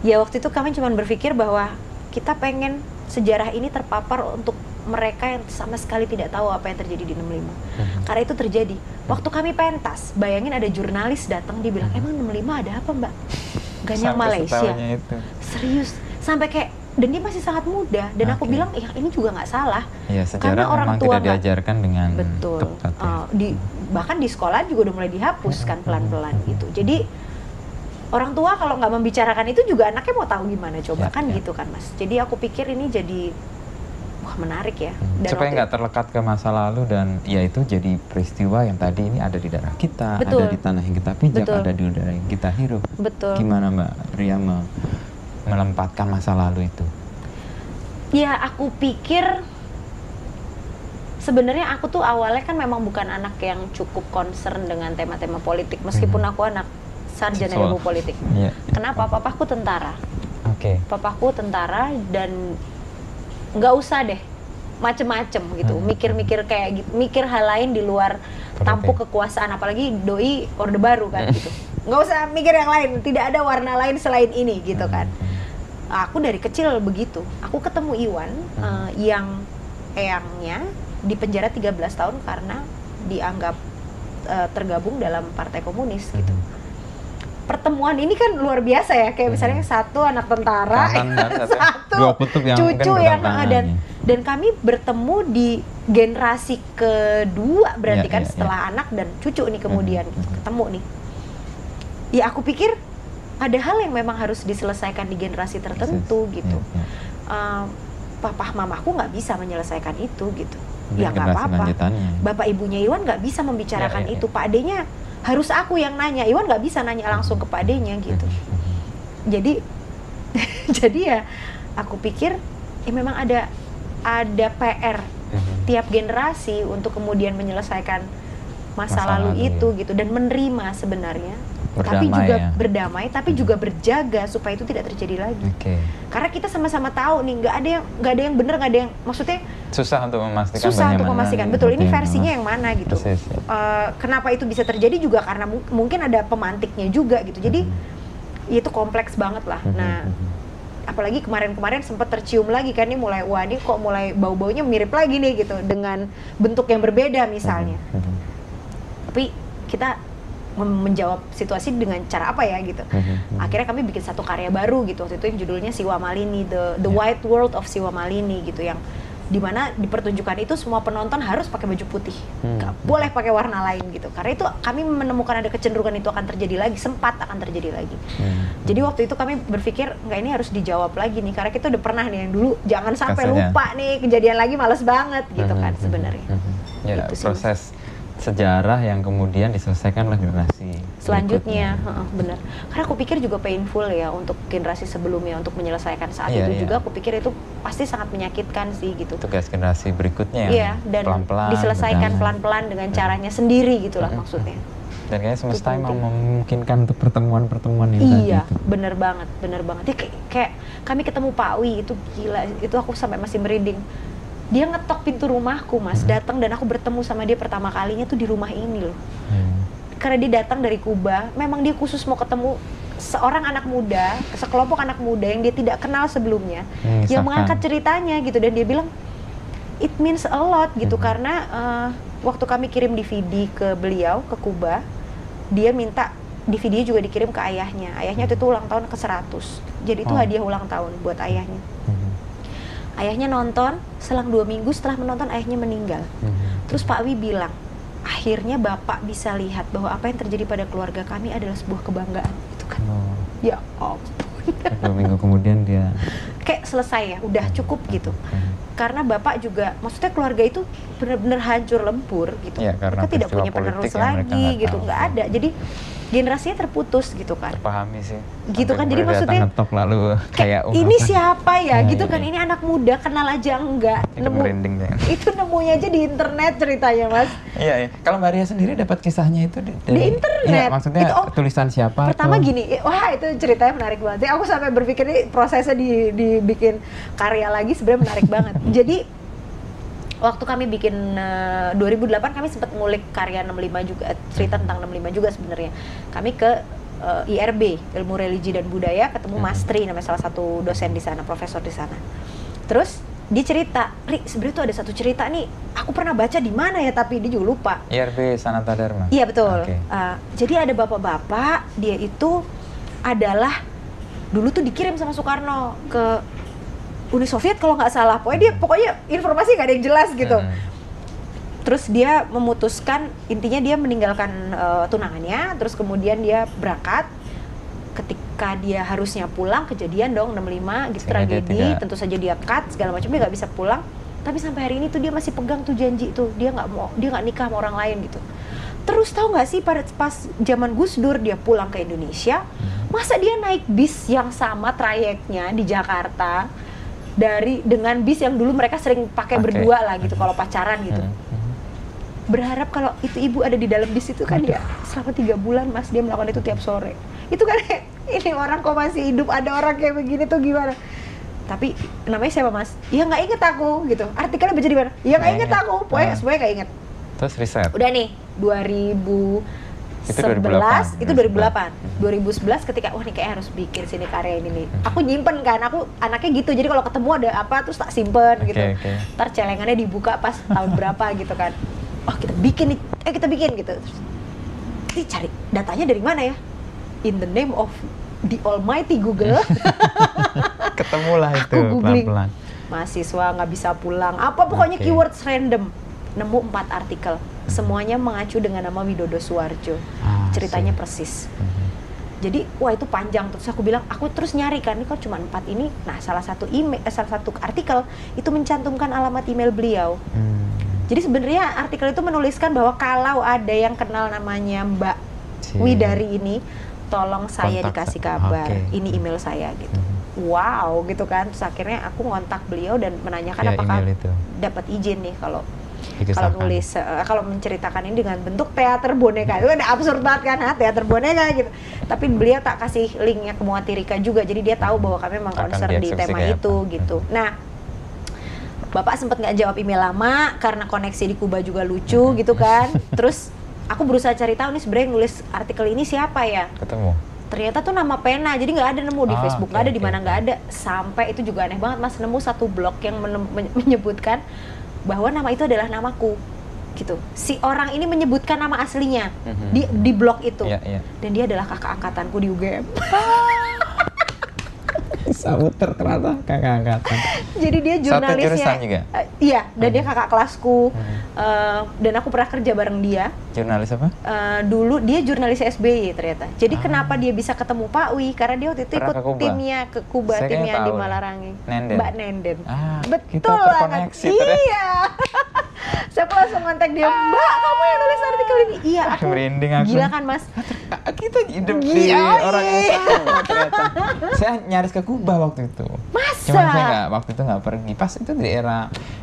Ya waktu itu kami cuma berpikir bahwa kita pengen sejarah ini terpapar untuk mereka yang sama sekali tidak tahu apa yang terjadi di 65. Mhm. Karena itu terjadi. Waktu kami pentas, bayangin ada jurnalis datang dia bilang, Mhm. "Emang 65 ada apa, Mbak?" Ganyang Sampai Malaysia. itu. Serius. Sampai kayak dan dia masih sangat muda dan aku Oke. bilang, "Ya, ini juga nggak salah." Ya, sejarah orang memang tua tidak diajarkan dengan Betul. tepat ya. Uh, di bahkan di sekolah juga udah mulai dihapus kan Mhm. pelan-pelan gitu. Jadi orang tua kalau nggak membicarakan itu juga anaknya mau tahu gimana coba Ya, kan ya. gitu kan mas. Jadi aku pikir ini jadi wah menarik ya. Hmm, Dan supaya nggak terlekat ke masa lalu dan ya itu jadi peristiwa yang tadi ini ada di darah kita, Betul. ada di tanah yang kita pijak, Betul. ada di udara yang kita hirup. betul. Gimana Mbak Ria me- melempatkan masa lalu itu? Ya aku pikir sebenarnya aku tuh awalnya kan memang bukan anak yang cukup concern dengan tema-tema politik meskipun Mhm. aku anak sarjana ilmu politik. Iya. Kenapa? Papaku tentara. Oke. papaku tentara dan nggak usah deh macem-macem gitu Hmm. mikir-mikir kayak gitu mikir hal lain di luar Politik. tampuk kekuasaan apalagi doi orde baru kan gitu nggak usah mikir yang lain tidak ada warna lain selain ini gitu kan aku dari kecil begitu aku ketemu Iwan eh, yang eyangnya di penjara 13 tahun karena dianggap eh, tergabung dalam partai komunis gitu pertemuan ini kan luar biasa ya. Kayak misalnya satu anak tentara dan satu- yang cucu yang bertentangan, dan ya. dan kami bertemu di generasi kedua berarti Iya, kan iya, setelah anak dan cucu nih kemudian gitu, mhm. ketemu nih. Ya aku pikir ada hal yang memang harus diselesaikan di generasi tertentu Persis. gitu. Iya, iya. Eh, papa mamaku nggak bisa menyelesaikan itu gitu. Mungkin ya nggak apa-apa. bapak ibunya Iwan nggak bisa membicarakan Ya, ya, itu. Pak adenya harus aku yang nanya. Iwan nggak bisa nanya langsung ke pak adenya gitu jadi jadi ya aku pikir ya memang ada ada PR tiap generasi untuk kemudian menyelesaikan masa, Masa lalu, lalu, itu gitu dan menerima sebenarnya tapi Berdamai juga ya. berdamai tapi juga berjaga supaya itu tidak terjadi lagi Oke. karena kita sama-sama tahu nih nggak ada yang nggak ada yang benar nggak ada yang maksudnya Susah untuk memastikan susah untuk mana memastikan betul ini versinya yang mana gitu Persis, ya. Eh, kenapa itu bisa terjadi juga karena mu- mungkin ada pemantiknya juga gitu jadi itu kompleks banget lah Mhm, nah mhm. apalagi kemarin-kemarin sempat tercium lagi kan ini mulai wah ini kok mulai bau-baunya mirip lagi nih gitu dengan bentuk yang berbeda misalnya Mhm, mhm. tapi kita menjawab situasi dengan cara apa ya gitu Mhm, mhm. akhirnya kami bikin satu karya baru gitu waktu itu yang judulnya Siwa Malini the the Ya. White World of Siwa Malini gitu yang di mana di pertunjukan itu semua penonton harus pakai baju putih Hmm. boleh pakai warna lain gitu karena itu kami menemukan ada kecenderungan itu akan terjadi lagi sempat akan terjadi lagi Hmm. jadi waktu itu kami berpikir nggak ini harus dijawab lagi nih karena kita udah pernah nih yang dulu jangan sampai Kasanya. lupa nih kejadian lagi males banget gitu Mhm, kan sebenarnya mhm. Ya, Itu sih, proses sejarah yang kemudian diselesaikan oleh generasi selanjutnya berikutnya. heeh, benar. Karena aku pikir juga painful ya untuk generasi sebelumnya untuk menyelesaikan saat Iya, itu iya. juga aku pikir itu pasti sangat menyakitkan sih gitu. Tugas generasi berikutnya yang iya dan pelan-pelan diselesaikan pelan-pelan dengan Mhm. caranya sendiri gitulah maksudnya. Dan kayaknya semesta Itu emang memungkinkan untuk pertemuan-pertemuan yang iya tadi itu. bener banget bener banget. Ya, kayak, kayak kami ketemu Pak Wi itu gila. Itu aku sampai masih merinding dia ngetok pintu rumahku mas Mhm. datang dan aku bertemu sama dia pertama kalinya tuh di rumah ini loh Hmm. karena dia datang dari Kuba memang dia khusus mau ketemu seorang anak muda sekelompok anak muda yang dia tidak kenal sebelumnya Mengisahkan. yang mengangkat ceritanya gitu dan dia bilang it means a lot gitu Mhm. karena eh, waktu kami kirim DVD ke beliau ke Kuba dia minta DVD juga dikirim ke ayahnya ayahnya waktu itu ulang tahun ke 100 jadi itu Oh. hadiah ulang tahun buat ayahnya Mhm. Ayahnya nonton selang dua minggu setelah menonton ayahnya meninggal. Mhm. terus Pak Wi bilang akhirnya bapak bisa lihat bahwa apa yang terjadi pada keluarga kami adalah sebuah kebanggaan. Itu kan. Oh, ya ampun. Dua minggu kemudian dia kayak selesai ya udah cukup gitu. Mhm. karena bapak juga maksudnya keluarga itu benar-benar hancur lempur gitu. Iya, karena mereka tidak punya penerus lagi gitu nggak ada. Jadi generasinya terputus gitu kan terpahami sih Gitu Sampai kan, jadi maksudnya ngetok lalu kayak ini siapa ya Iya, gitu iya, kan iya. ini anak muda kenal aja enggak Ikut nemu merinding ya. itu nemunya aja di internet ceritanya mas Iya, iya. Kalau Mbak Ria sendiri dapat kisahnya itu di, dari- internet. Iya, maksudnya Itu, oh, tulisan siapa? pertama atau- gini wah itu ceritanya menarik banget Jadi aku sampai berpikir ini prosesnya di dibikin karya lagi sebenarnya menarik banget jadi waktu kami bikin eh, 2008 kami sempat ngulik karya 65 juga eh, cerita tentang 65 juga sebenarnya kami ke eh, IRB ilmu religi dan budaya ketemu Mhm. Mas Tri namanya salah satu dosen di sana profesor di sana terus dia cerita Ri sebenarnya tuh ada satu cerita nih aku pernah baca di mana ya tapi dia juga lupa IRB Sanata Dharma. Iya betul. Oke. Uh, jadi ada bapak-bapak, dia itu adalah dulu tuh dikirim sama Soekarno ke Uni Soviet kalau nggak salah. Pokoknya dia pokoknya informasi nggak ada yang jelas gitu. Hmm. Terus dia memutuskan intinya dia meninggalkan uh, tunangannya, terus kemudian dia berangkat. Ketika dia harusnya pulang, kejadian dong 65 gitu Sehingga tragedi, tidak- tentu saja dia cut segala macam dia nggak bisa pulang. Tapi sampai hari ini tuh dia masih pegang tuh janji tuh dia nggak mau dia nggak nikah sama orang lain gitu. Terus tahu nggak sih pada pas zaman Gus Dur dia pulang ke Indonesia, masa dia naik bis yang sama trayeknya di Jakarta dari dengan bis yang dulu mereka sering pakai Pakai. berdua lah gitu kalau pacaran gitu. Hmm, hmm. berharap kalau itu ibu ada di dalam bis itu kan ya selama tiga bulan mas dia melakukan itu tiap sore. Itu kan ini orang kok masih hidup ada orang kayak begini tuh gimana? Tapi namanya siapa mas? Ya nggak inget aku gitu. Artikelnya baca di mana? Ya nggak inget aku pokoknya Ah. semuanya nggak inget. Terus riset. udah nih 2009 Itu 11 2008. itu 2008 2011 ketika wah nih kayak harus bikin sini karya ini nih. Aku nyimpen kan aku anaknya gitu. Jadi kalau ketemu ada apa terus tak simpen Oke, gitu. oke. ntar celengannya dibuka pas tahun berapa gitu kan. Oh kita bikin nih eh kita bikin gitu. Terus ini cari datanya dari mana ya? In the name of the almighty Google. Ketemulah itu pelan-pelan. mahasiswa nggak bisa pulang. Apa pokoknya Oke. keywords random. Nemu empat artikel semuanya mengacu dengan nama Widodo Suwarjo. Ah, ceritanya sih. persis. Mhm. jadi wah itu panjang. Terus aku bilang aku terus nyari kan ini kok cuma empat ini? Nah salah satu email eh, salah satu artikel itu mencantumkan alamat email beliau. Hmm. jadi sebenarnya artikel itu menuliskan bahwa kalau ada yang kenal namanya Mbak Si- Widari ini tolong saya Kontak dikasih kabar. Oke. ini email saya gitu. Mhm. wow gitu kan. Terus akhirnya aku ngontak beliau dan menanyakan Ya, apakah dapat izin nih kalau kalau Dikisahkan. nulis eh, kalau menceritakan ini dengan bentuk teater boneka. Itu kan absurd banget kan ha? teater boneka gitu. Tapi beliau tak kasih linknya ke Muatirika juga. Jadi dia tahu bahwa kami memang concern di tema itu apa. gitu. Nah bapak sempat nggak jawab email lama karena koneksi di Kuba juga lucu gitu kan. Terus aku berusaha cari tahu nih sebenarnya nulis artikel ini siapa ya? Ketemu. ternyata tuh nama pena jadi nggak ada nemu di Ah, Facebook. Nggak ada di oke, mana nggak ada. Sampai itu juga aneh banget mas. Nemu satu blog yang menyebutkan bahwa nama itu adalah namaku gitu si orang ini menyebutkan nama aslinya Mhm. di di blog itu Iya, iya. dan dia adalah kakak angkatanku di UGM Sabuter ternyata kakak angkatan. jadi dia Satu jurnalisnya jurusan juga? Eh, iya dan dia Hmm. kakak kelasku Hmm. Eh, dan aku pernah kerja bareng dia Jurnalis apa? Eh, dulu dia jurnalis SBY ternyata. Jadi Ah. kenapa dia bisa ketemu Pak Wi? Karena dia waktu itu Pernah ikut ke Kuba? timnya ke Kuba, Saya timnya di tahu nih. Malarangeng. Nenden. Mbak Nenden. Ah, Betul kita banget. terkoneksi ternyata. Iya. Saya aku langsung kontak dia, Mbak, kamu yang nulis artikel ini. Iya, aku. Merinding aku. Gila kan, Mas? Ah, kita hidup di Gila, orang yang iya. sama ternyata. saya nyaris ke Kuba waktu itu. Masa? Cuman saya nggak waktu itu nggak pergi. Pas itu di era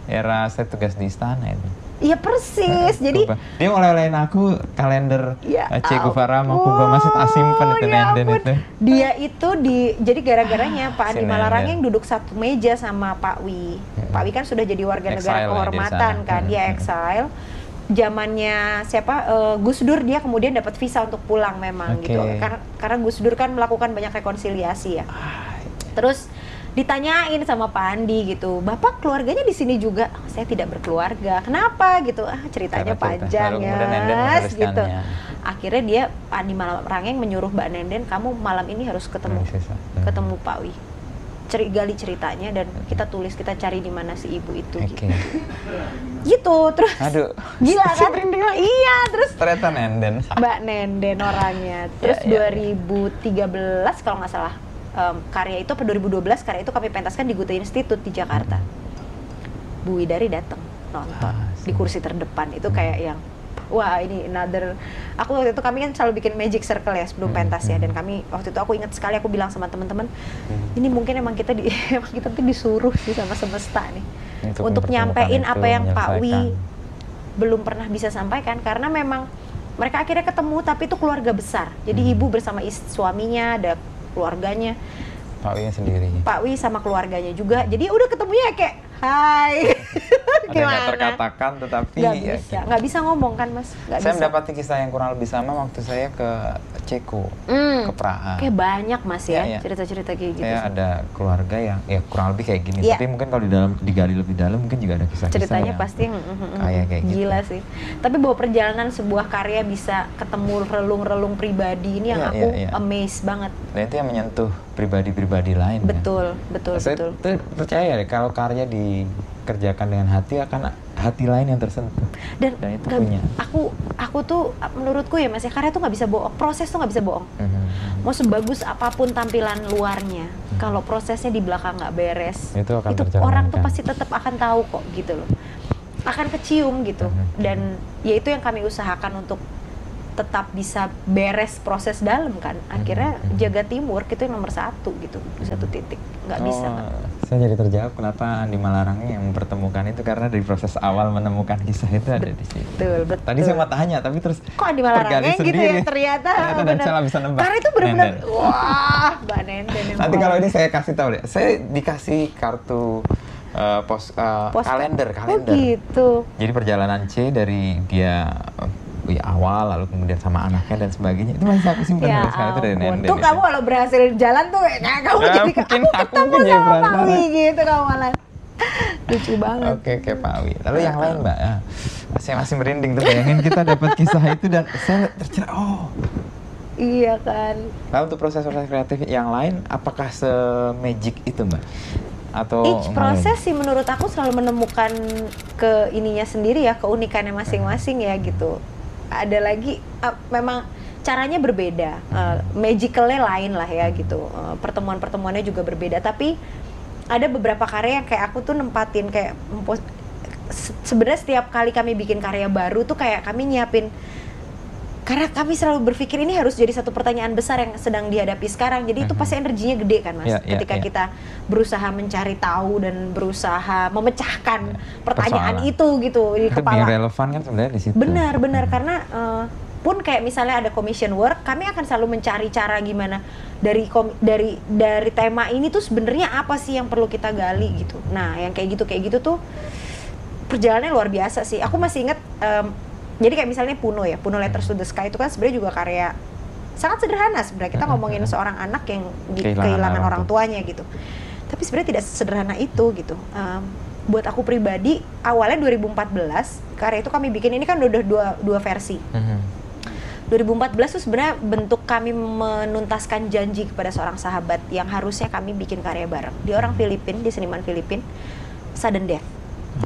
era saya tugas di istana itu. Iya persis. Jadi dia oleh-olehin aku kalender Ya eh, Che Guevara sama Kuba masih tak simpen itu ya nenden itu. Dia itu di jadi gara-garanya Pak Si Andi Nenden. Malarangeng duduk satu meja sama Pak Wi. Hmm. Pak Wi kan sudah jadi warga Exile negara ya kehormatan sana. kan, dia Hmm. exile. Zamannya siapa eh, Gus Dur dia kemudian dapat visa untuk pulang memang Oke. gitu. Karena karena Gus Dur kan melakukan banyak rekonsiliasi ya. Terus ditanyain sama Pak Andi gitu, bapak keluarganya di sini juga? "Oh, saya tidak berkeluarga. Kenapa gitu? Ah ceritanya cerita. panjang ya, Nenden gitu. Akhirnya dia Pak Andi Malarangeng menyuruh Mbak Nenden, kamu malam ini harus ketemu Hmm, sisa. Hmm. ketemu Pak Wi. Ceri, gali ceritanya dan kita tulis kita cari di mana si ibu itu Oke. gitu. Gitu terus Aduh. gila kan? Iya, terus Ternyata nenden. Mbak Nenden orangnya. Terus Ya, ya. 2013 kalau nggak salah em, karya itu apa 2012 karya itu kami pentaskan di Goethe Institute di Jakarta. Bu Widari datang nonton Ah, di kursi terdepan itu kayak yang wah ini another aku waktu itu kami kan selalu bikin magic circle ya sebelum Hmm, pentas ya hmm. dan kami waktu itu aku ingat sekali aku bilang sama teman-teman Hmm. ini mungkin emang kita di emang kita tuh disuruh sih sama semesta nih Untuk untuk nyampein itu, apa yang Pak Wi belum pernah bisa sampaikan karena memang mereka akhirnya ketemu tapi itu keluarga besar jadi Hmm. ibu bersama is- suaminya ada keluarganya Pak Wi sendiri. Pak Wi sama keluarganya juga jadi udah ketemunya kayak hai. Ada yang nggak terkatakan tetapi nggak ya bisa. nggak bisa ngomong kan mas? Nggak saya bisa. mendapati kisah yang kurang lebih sama waktu saya ke Ceko, Hmm, ke Praha. kayak banyak mas ya Iya, iya. cerita-cerita kayak gitu saya ada keluarga yang ya kurang lebih kayak gini, Iya. tapi mungkin kalau di dalam digali lebih dalam mungkin juga ada kisah-kisah ceritanya yang pasti mm, mm, mm, kayak kayak gitu. gila sih. Tapi bahwa perjalanan sebuah karya bisa ketemu relung-relung pribadi ini yang Iya, aku amazed banget. Dan itu yang menyentuh pribadi-pribadi lain. kan. betul betul saya betul percaya deh kalau karya dikerjakan dengan hati akan hati lain yang tersentuh. dan Dan itu nggak- punya. aku aku tuh menurutku ya mas ya karya tuh nggak bisa bohong proses tuh nggak bisa bohong Mhm. mau sebagus apa pun tampilan luarnya kalau prosesnya di belakang nggak beres Hmm. Itu akan tercerminkan. orang tuh pasti tetap akan tahu kok gitu loh akan kecium gitu Mhm. dan ya itu yang kami usahakan untuk tetap bisa beres proses dalam kan akhirnya Mhm. jaga timur itu yang nomor satu gitu satu titik nggak bisa Oh, Kak. saya jadi terjawab kenapa Andi Malarangnya yang mempertemukan itu karena dari proses awal menemukan kisah itu ada di situ. betul betul Tadi saya mau tanya tapi terus kok Andi Malarangeng gitu ya ternyata, dan salah bisa nebak. karena itu benar-benar wah mbak Nenden Nanti kalau ini saya kasih tahu deh. Saya dikasih kartu eh, pos, eh, Poster. kalender oh kalender. gitu Jadi perjalanan C dari dia ya awal lalu kemudian sama anaknya dan sebagainya itu masih aku simpan Ya sekarang itu dari. Nenden Tuh itu. kamu kalau berhasil jalan tuh nah kamu Ya, jadi mungkin aku ketemu sama perantara. Pawi gitu kamu malah. Lucu banget. Oke, oke Pak Awi. Lalu yang lain Mbak, ya. saya masih merinding tuh bayangin kita dapat kisah itu dan saya tercerah, oh. Iya kan. Lalu untuk proses-proses kreatif yang lain, apakah se-magic itu Mbak? Atau Each proses sih menurut aku selalu menemukan ke ininya sendiri ya, keunikannya masing-masing ya gitu. Ada lagi uh, memang caranya berbeda, uh, magicalnya lain lah ya gitu. Uh, pertemuan-pertemuannya juga berbeda, tapi ada beberapa karya yang kayak aku tuh nempatin kayak sebenarnya setiap kali kami bikin karya baru tuh kayak kami nyiapin karena kami selalu berpikir ini harus jadi satu pertanyaan besar yang sedang dihadapi sekarang jadi itu Mhm. pasti energinya gede kan mas Iya, iya, ketika iya. kita berusaha mencari tahu dan berusaha memecahkan Iya, pertanyaan persoalan. itu gitu di itu kepala yang relevan kan sebenarnya di situ. benar benar Hmm. karena eh, pun kayak misalnya ada commission work kami akan selalu mencari cara gimana dari kom- dari dari tema ini tuh sebenarnya apa sih yang perlu kita gali gitu nah yang kayak gitu kayak gitu tuh perjalanannya luar biasa sih aku masih ingat em, jadi kayak misalnya Puno ya Puno Letters to the Sky itu kan sebenarnya juga karya sangat sederhana sebenarnya kita Hmm, ngomongin hmm. seorang anak yang di- Kehilangan kehilangan, orang tuanya gitu tapi sebenarnya tidak sederhana itu gitu Em, buat aku pribadi awalnya 2014 karya itu kami bikin ini kan udah dua dua versi Mhm. 2014 tuh sebenarnya bentuk kami menuntaskan janji kepada seorang sahabat yang harusnya kami bikin karya bareng. Dia orang Filipin, dia seniman Filipin, sudden death.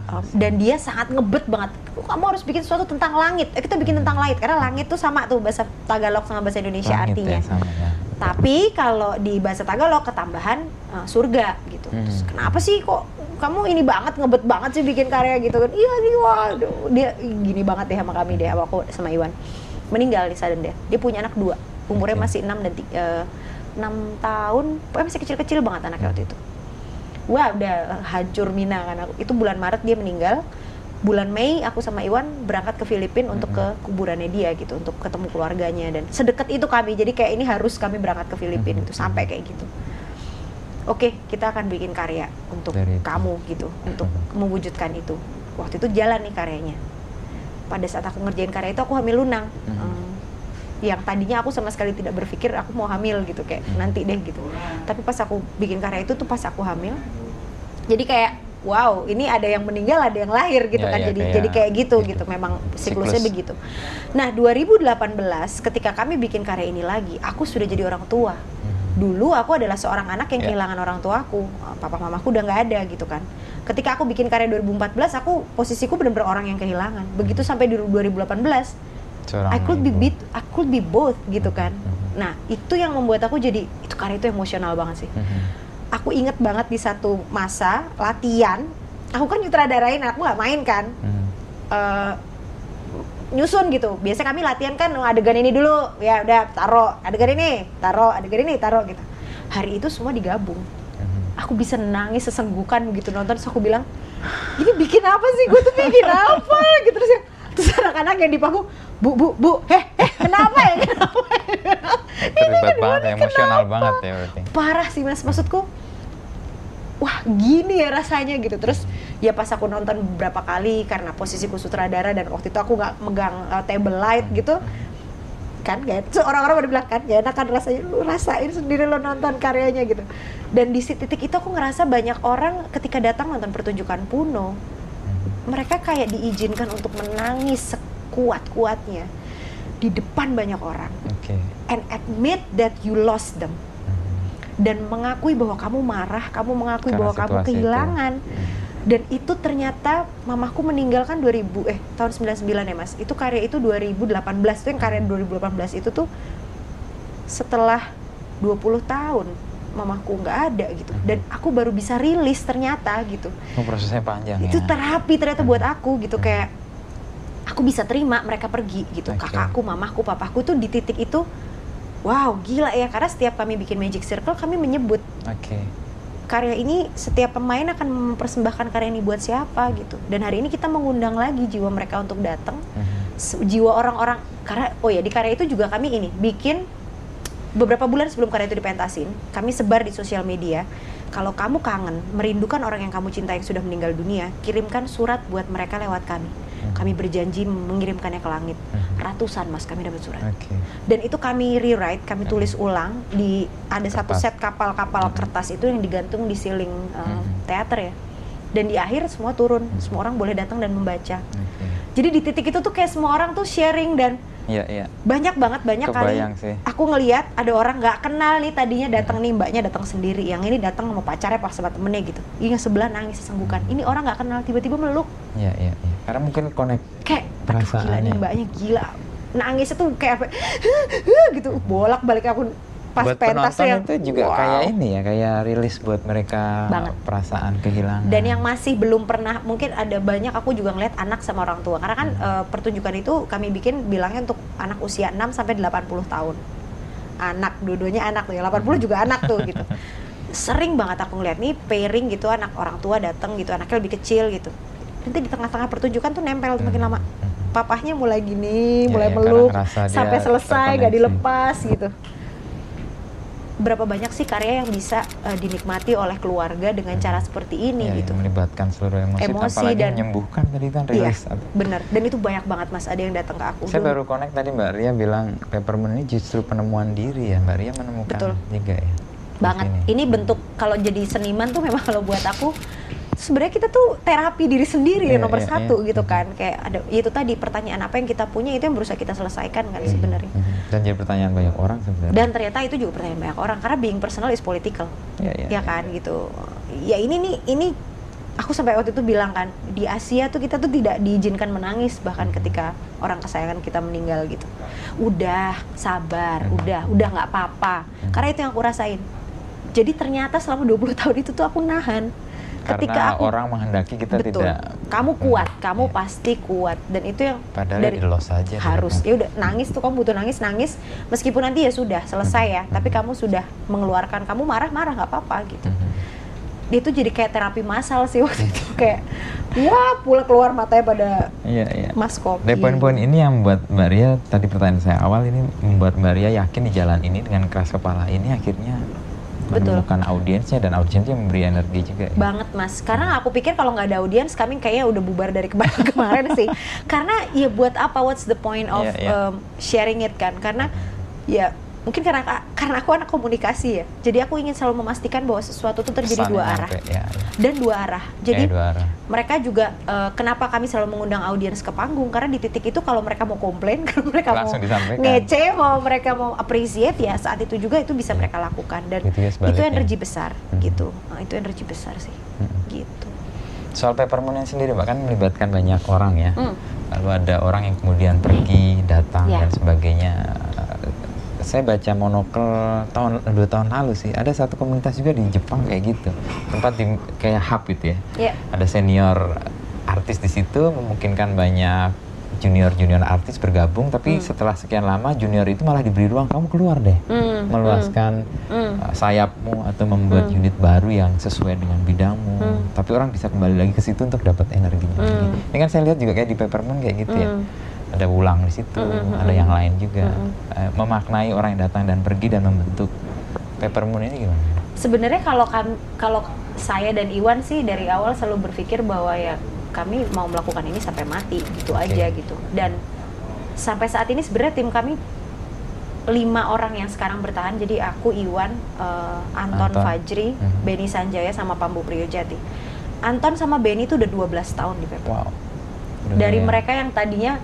Um, dan dia sangat ngebet banget. Kamu harus bikin sesuatu tentang langit. Eh, kita bikin tentang langit karena langit tuh sama tuh bahasa Tagalog sama bahasa Indonesia Langit artinya. ya, sama ya. Tapi kalau di bahasa Tagalog ketambahan uh, surga gitu. Hmm. Terus kenapa sih kok kamu ini banget ngebet banget sih bikin karya gitu kan? Iya nih waduh dia gini banget deh sama kami deh sama aku sama Iwan. Meninggal di sudden death. Dia punya anak dua. Umurnya Oke. masih 6 dan 6 tahun. Pokoknya masih kecil-kecil banget anaknya waktu itu. Wah udah hancur Mina kan aku. Itu bulan Maret dia meninggal. Bulan Mei aku sama Iwan berangkat ke Filipina untuk ke kuburannya dia gitu untuk ketemu keluarganya dan sedekat itu kami jadi kayak ini harus kami berangkat ke Filipina Mhm. itu sampai kayak gitu. Oke kita akan bikin karya untuk Dari itu. kamu gitu untuk mewujudkan itu. Waktu itu jalan nih karyanya. Pada saat aku ngerjain karya itu aku hamil lunang. Mhm. Yang tadinya aku sama sekali tidak berpikir aku mau hamil gitu kayak Mhm. nanti deh gitu. Tapi pas aku bikin karya itu tuh pas aku hamil. Jadi kayak wow, ini ada yang meninggal, ada yang lahir gitu Ya, kan. ya, jadi kayak jadi kayak gitu gitu. gitu. Memang siklusnya Siklus. begitu. Nah, 2018 ketika kami bikin karya ini lagi, aku sudah jadi orang tua. Mhm. Dulu aku adalah seorang anak yang Ya. kehilangan orang tuaku. Papa mamaku udah nggak ada gitu kan. Ketika aku bikin karya 2014, aku posisiku benar-benar orang yang kehilangan. Begitu sampai di 2018, Seorang I could be ibu. bit, I could be both gitu kan. Mhm. Nah, itu yang membuat aku jadi itu karya itu emosional banget sih. Mhm. Aku inget banget di satu masa latihan, aku kan nyutradarain, aku nggak main kan. Mhm. Eh, nyusun gitu. Biasa kami latihan kan oh, adegan ini dulu, ya udah taro adegan ini, taro adegan ini, taro gitu. Hari itu semua digabung. Aku bisa nangis sesenggukan begitu nonton, terus aku bilang, ini bikin apa sih? Gue tuh bikin apa? gitu terus ya, terus anak-anak yang di panggung, bu bu bu, heh heh, kenapa ya? Kenapa? ya?" Terlibat banget ya, emosional kenapa? banget ya berarti. Parah sih mas, maksudku, wah gini ya rasanya gitu. Terus ya pas aku nonton beberapa kali karena posisiku sutradara dan waktu itu aku nggak megang uh, table light gitu, kan gak so, orang-orang udah bilang kan gak enak kan rasanya lu rasain sendiri lo nonton karyanya gitu dan di titik itu aku ngerasa banyak orang ketika datang nonton pertunjukan Puno Mhm. mereka kayak diizinkan untuk menangis sekuat-kuatnya di depan banyak orang Oke. and admit that you lost them Mhm. dan mengakui bahwa kamu marah, kamu mengakui Karena bahwa kamu situasi itu. kehilangan Mhm. dan itu ternyata mamaku meninggal kan 2000 eh tahun 99 ya Mas. Itu karya itu 2018 tuh yang karya 2018 itu tuh setelah 20 tahun mamaku nggak ada gitu dan aku baru bisa rilis ternyata gitu. Oh, prosesnya panjang Itu ya. terapi ternyata buat aku gitu Hmm. kayak aku bisa terima mereka pergi gitu. Oke. Kakakku, mamaku, papaku tuh di titik itu wow, gila ya karena setiap kami bikin Magic Circle kami menyebut Oke. karya ini setiap pemain akan mempersembahkan karya ini buat siapa gitu. Dan hari ini kita mengundang lagi jiwa mereka untuk datang, Mhm. S- jiwa orang-orang karena oh ya di karya itu juga kami ini bikin beberapa bulan sebelum karya itu dipentasin, kami sebar di sosial media. Kalau kamu kangen, merindukan orang yang kamu cintai yang sudah meninggal dunia, kirimkan surat buat mereka lewat kami. Kami berjanji mengirimkannya ke langit. Mhm. Ratusan mas kami dapat surat. Oke. Dan itu kami rewrite, kami tulis ulang di ada satu Kertas. set kapal-kapal kertas itu yang digantung di ceiling uh, Mhm. teater ya. Dan di akhir semua turun, semua orang boleh datang dan membaca. Oke. Jadi di titik itu tuh kayak semua orang tuh sharing dan Iya, iya. banyak banget banyak kali Kebayang sih. aku ngelihat ada orang nggak kenal nih tadinya datang nih mbaknya datang sendiri yang ini datang sama pacarnya pas sama temennya gitu yang sebelah nangis sesenggukan ini orang nggak kenal tiba-tiba meluk Iya, iya, iya. Karena mungkin connect kayak aduh, gila Perasaannya. nih mbaknya gila nangisnya tuh kayak apa gitu bolak balik aku pas buat pentasnya penonton yang itu juga wow. kayak ini ya, kayak rilis buat mereka Banget. perasaan kehilangan. dan yang masih belum pernah mungkin ada banyak aku juga ngeliat anak sama orang tua. Karena kan eh, pertunjukan itu kami bikin bilangnya untuk anak usia 6 sampai 80 tahun. Anak dua-duanya anak tuh ya 80 juga anak tuh gitu. Sering banget aku ngeliat nih pairing gitu anak orang tua datang gitu anaknya lebih kecil gitu. Nanti di tengah-tengah pertunjukan tuh nempel tuh makin lama. Mhm. papahnya mulai gini Ya, mulai ya, meluk sampai selesai gak dilepas gitu berapa banyak sih karya yang bisa eh, dinikmati oleh keluarga dengan cara seperti ini Iya, gitu yang melibatkan seluruh emosi, Emosi apalagi dan- menyembuhkan tadi kan Iya, rilis. bener. Dan itu banyak banget mas. Ada yang datang ke aku. Saya Dulu. baru connect tadi Mbak Ria bilang peppermint ini justru penemuan diri ya. Mbak Ria menemukan Betul. juga ya. banget. sini. Ini bentuk kalau jadi seniman tuh memang kalau buat aku sebenarnya kita tuh terapi diri sendiri Iya, ya nomor iya, satu iya. gitu kan. Kayak ada itu tadi pertanyaan apa yang kita punya itu yang berusaha kita selesaikan kan Mhm, sebenarnya. mhm. Dan jadi pertanyaan banyak orang sebenarnya. Dan ternyata itu juga pertanyaan banyak orang karena being personal is political. Iya, iya, ya iya. kan gitu. Ya ini nih ini aku sampai waktu itu bilang kan di Asia tuh kita tuh tidak diizinkan menangis bahkan ketika orang kesayangan kita meninggal gitu. Udah sabar, Hmm. udah udah nggak apa-apa. Karena itu yang aku rasain. Jadi ternyata selama 20 tahun itu tuh aku nahan. Ketika Karena aku orang menghendaki kita betul, tidak kamu kuat, Hmm, kamu iya. pasti kuat dan itu yang Padahal dari- di los aja. harus ya udah nangis tuh kamu butuh nangis nangis meskipun nanti ya sudah selesai ya Hmm. tapi kamu sudah mengeluarkan kamu marah marah nggak apa-apa gitu Mhm. dia tuh jadi kayak terapi massal sih waktu itu kayak wah pula keluar matanya pada Iya, iya. mas kopi Dari poin-poin ini yang membuat Mbak Ria, tadi pertanyaan saya awal ini membuat Mbak Ria yakin di jalan ini dengan keras kepala ini akhirnya Betul. menemukan audiensnya dan audiensnya memberi energi juga. ya. banget mas karena aku pikir kalau nggak ada audiens kami kayaknya udah bubar dari kemarin kemarin sih karena ya buat apa what's the point of Iya, iya. um, sharing it kan karena ya mungkin karena karena aku anak komunikasi ya jadi aku ingin selalu memastikan bahwa sesuatu itu terjadi Pesannya dua arah ya, ya. dan dua arah jadi Eh, dua arah. mereka juga eh, kenapa kami selalu mengundang audiens ke panggung karena di titik itu kalau mereka mau komplain kalau mereka Langsung mau disampaikan. ngece mau mereka mau appreciate ya saat itu juga itu bisa mereka lakukan dan Gitu ya itu energi besar Mhm. gitu Nah, itu energi besar sih Mhm. gitu Soal peppermint sendiri, Mbak, kan melibatkan banyak orang ya. Hmm. Lalu ada orang yang kemudian pergi, datang Ya. dan sebagainya. Saya baca monokel tahun dua tahun lalu sih. Ada satu komunitas juga di Jepang kayak gitu. Tempat di kayak hub gitu ya. ya Ada senior artis di situ memungkinkan banyak junior-junior artis bergabung, tapi Hmm. setelah sekian lama junior itu malah diberi ruang kamu keluar deh. Hmm, meluaskan hmm. uh, sayapmu atau membuat Hmm. unit baru yang sesuai dengan bidangmu. Hmm. Tapi orang bisa kembali lagi ke situ untuk dapat energinya. Hmm. Ini kan saya lihat juga kayak di Peppermint kayak gitu ya. Hmm. Ada ulang di situ, Hmm, hmm, ada hmm. yang lain juga. Hmm. Uh, memaknai orang yang datang dan pergi dan membentuk Peppermint ini gimana? sebenarnya kalau kalau saya dan Iwan sih dari awal selalu berpikir bahwa ya kami mau melakukan ini sampai mati gitu Oke. aja gitu dan sampai saat ini sebenarnya tim kami lima orang yang sekarang bertahan jadi aku Iwan eh, Anton, Anton. Fajri Mhm. Benny Sanjaya sama Pambu Priyojati Anton sama Benny itu udah 12 tahun di Pepper Wow. dari mereka yang tadinya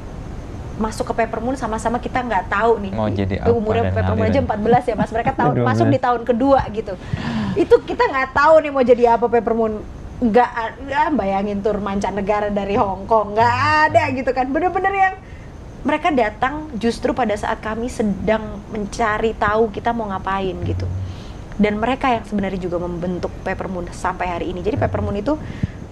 masuk ke Peppermoon sama-sama kita nggak tahu nih. Mau jadi apa umurnya Peppermoon aja ngalir. 14 ya mas. Mereka tahu 12. masuk di tahun kedua gitu. Itu kita nggak tahu nih mau jadi apa Peppermoon nggak ada bayangin tur mancanegara dari Hong Kong. Nggak ada gitu kan. Bener-bener yang mereka datang justru pada saat kami sedang mencari tahu kita mau ngapain gitu. Dan mereka yang sebenarnya juga membentuk Peppermoon sampai hari ini. Jadi Peppermoon itu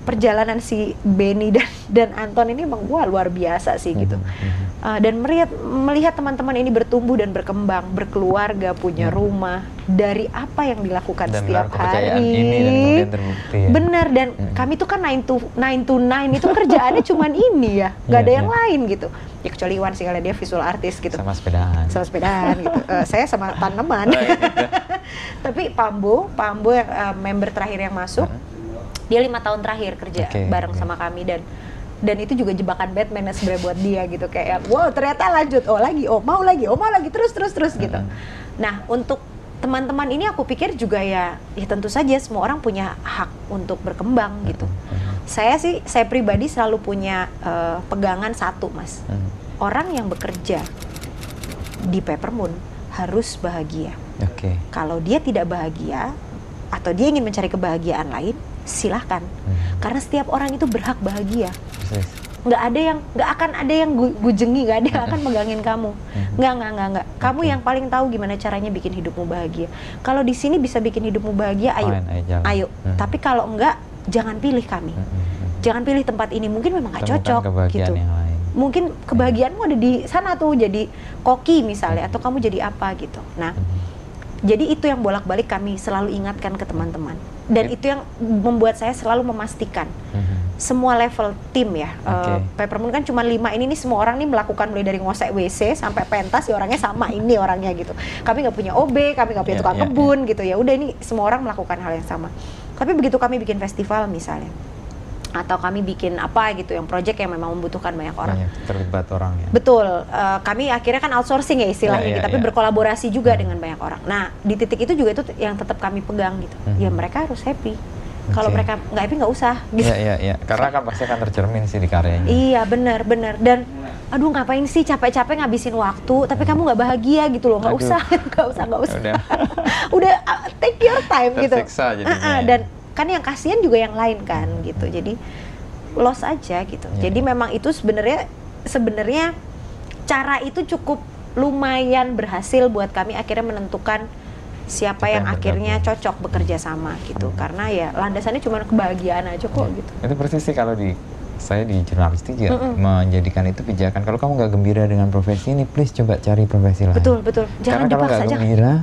perjalanan si Benny dan dan Anton ini emang wah luar biasa sih gitu. Mhm, mhm. Uh, dan melihat melihat teman-teman ini bertumbuh dan berkembang, berkeluarga, punya Hmm. rumah dari apa yang dilakukan Dan setiap hari. ini dan kemudian terbukti ya. Bener dan Hmm. kami tuh kan 9 to 9 to 9 itu kerjaannya cuman ini ya, nggak Iya, ada yang iya. lain gitu. Ya kecuali Iwan sih kalau dia visual artist gitu. Sama sepedaan. Sama sepedaan gitu. Eh, saya sama tanaman. Oh, gitu. Tapi Pambo, Pambo yang eh, member terakhir yang masuk, Hmm. dia lima tahun terakhir kerja Oke, bareng oke. sama kami dan dan itu juga jebakan Batman ya sebenarnya buat dia gitu. Kayak wow ternyata lanjut. Oh lagi. Oh mau lagi. Oh mau lagi. Terus terus terus gitu. Mm. nah untuk teman-teman ini aku pikir juga ya ya tentu saja semua orang punya hak untuk berkembang gitu. Mhm. saya sih saya pribadi selalu punya eh, pegangan satu mas. Mhm. orang yang bekerja di Peppermoon harus bahagia. Oke. kalau dia tidak bahagia atau dia ingin mencari kebahagiaan lain silahkan. Mhm. karena setiap orang itu berhak bahagia. Nggak ada yang nggak akan ada yang gu- gujengi nggak ada yang akan megangin kamu. Mhm. nggak nggak nggak nggak. Kamu Oke. yang paling tahu gimana caranya bikin hidupmu bahagia. Kalau di sini bisa bikin hidupmu bahagia ayo. Fine, ayo Mhm. tapi kalau enggak jangan pilih kami. Mhm. jangan pilih tempat ini. Mungkin memang nggak cocok gitu. yang lain. mungkin kebahagiaanmu ada di sana tuh jadi koki misalnya atau kamu jadi apa gitu. Nah jadi itu yang bolak-balik kami selalu ingatkan ke teman-teman dan Oke. itu yang membuat saya selalu memastikan Mhm. semua level tim ya. Eh, Peppermoon kan cuma lima ini nih semua orang nih melakukan mulai dari ngosek WC sampai pentas ya orangnya sama ini orangnya gitu. Kami nggak punya OB, kami nggak punya Ya, tukang ya, kebun gitu ya. Udah ini semua orang melakukan hal yang sama. Tapi begitu kami bikin festival misalnya atau kami bikin apa gitu yang project yang memang membutuhkan banyak orang. Banyak terlibat orang ya. Betul, eh, kami akhirnya kan outsourcing ya istilahnya, Ya, ya, gitu, tapi ya. berkolaborasi juga Hmm. dengan banyak orang. Nah di titik itu juga itu yang tetap kami pegang gitu. Hmm. Ya mereka harus happy. Kalau Oke. mereka nggak happy nggak usah. Gitu. Iya iya iya. Karena kan pasti akan tercermin sih di karyanya. Iya benar benar dan aduh ngapain sih capek-capek ngabisin waktu tapi kamu nggak bahagia gitu loh nggak usah nggak usah nggak usah Udah. udah uh, take your time gitu Tersiksa jadinya Ah, ah, ya. dan kan yang kasihan juga yang lain kan gitu jadi loss aja gitu Iya. jadi memang itu sebenarnya sebenarnya cara itu cukup lumayan berhasil buat kami akhirnya menentukan siapa yang, yang akhirnya bergabung. cocok bekerja sama gitu Hmm. karena ya landasannya cuma kebahagiaan aja kok Iya. gitu Itu persis sih kalau di saya di jurnalistik ya Mm-mm. menjadikan itu pijakan. Kalau kamu nggak gembira dengan profesi ini, please coba cari profesi lain. betul betul jangan Karena kalau nggak gembira,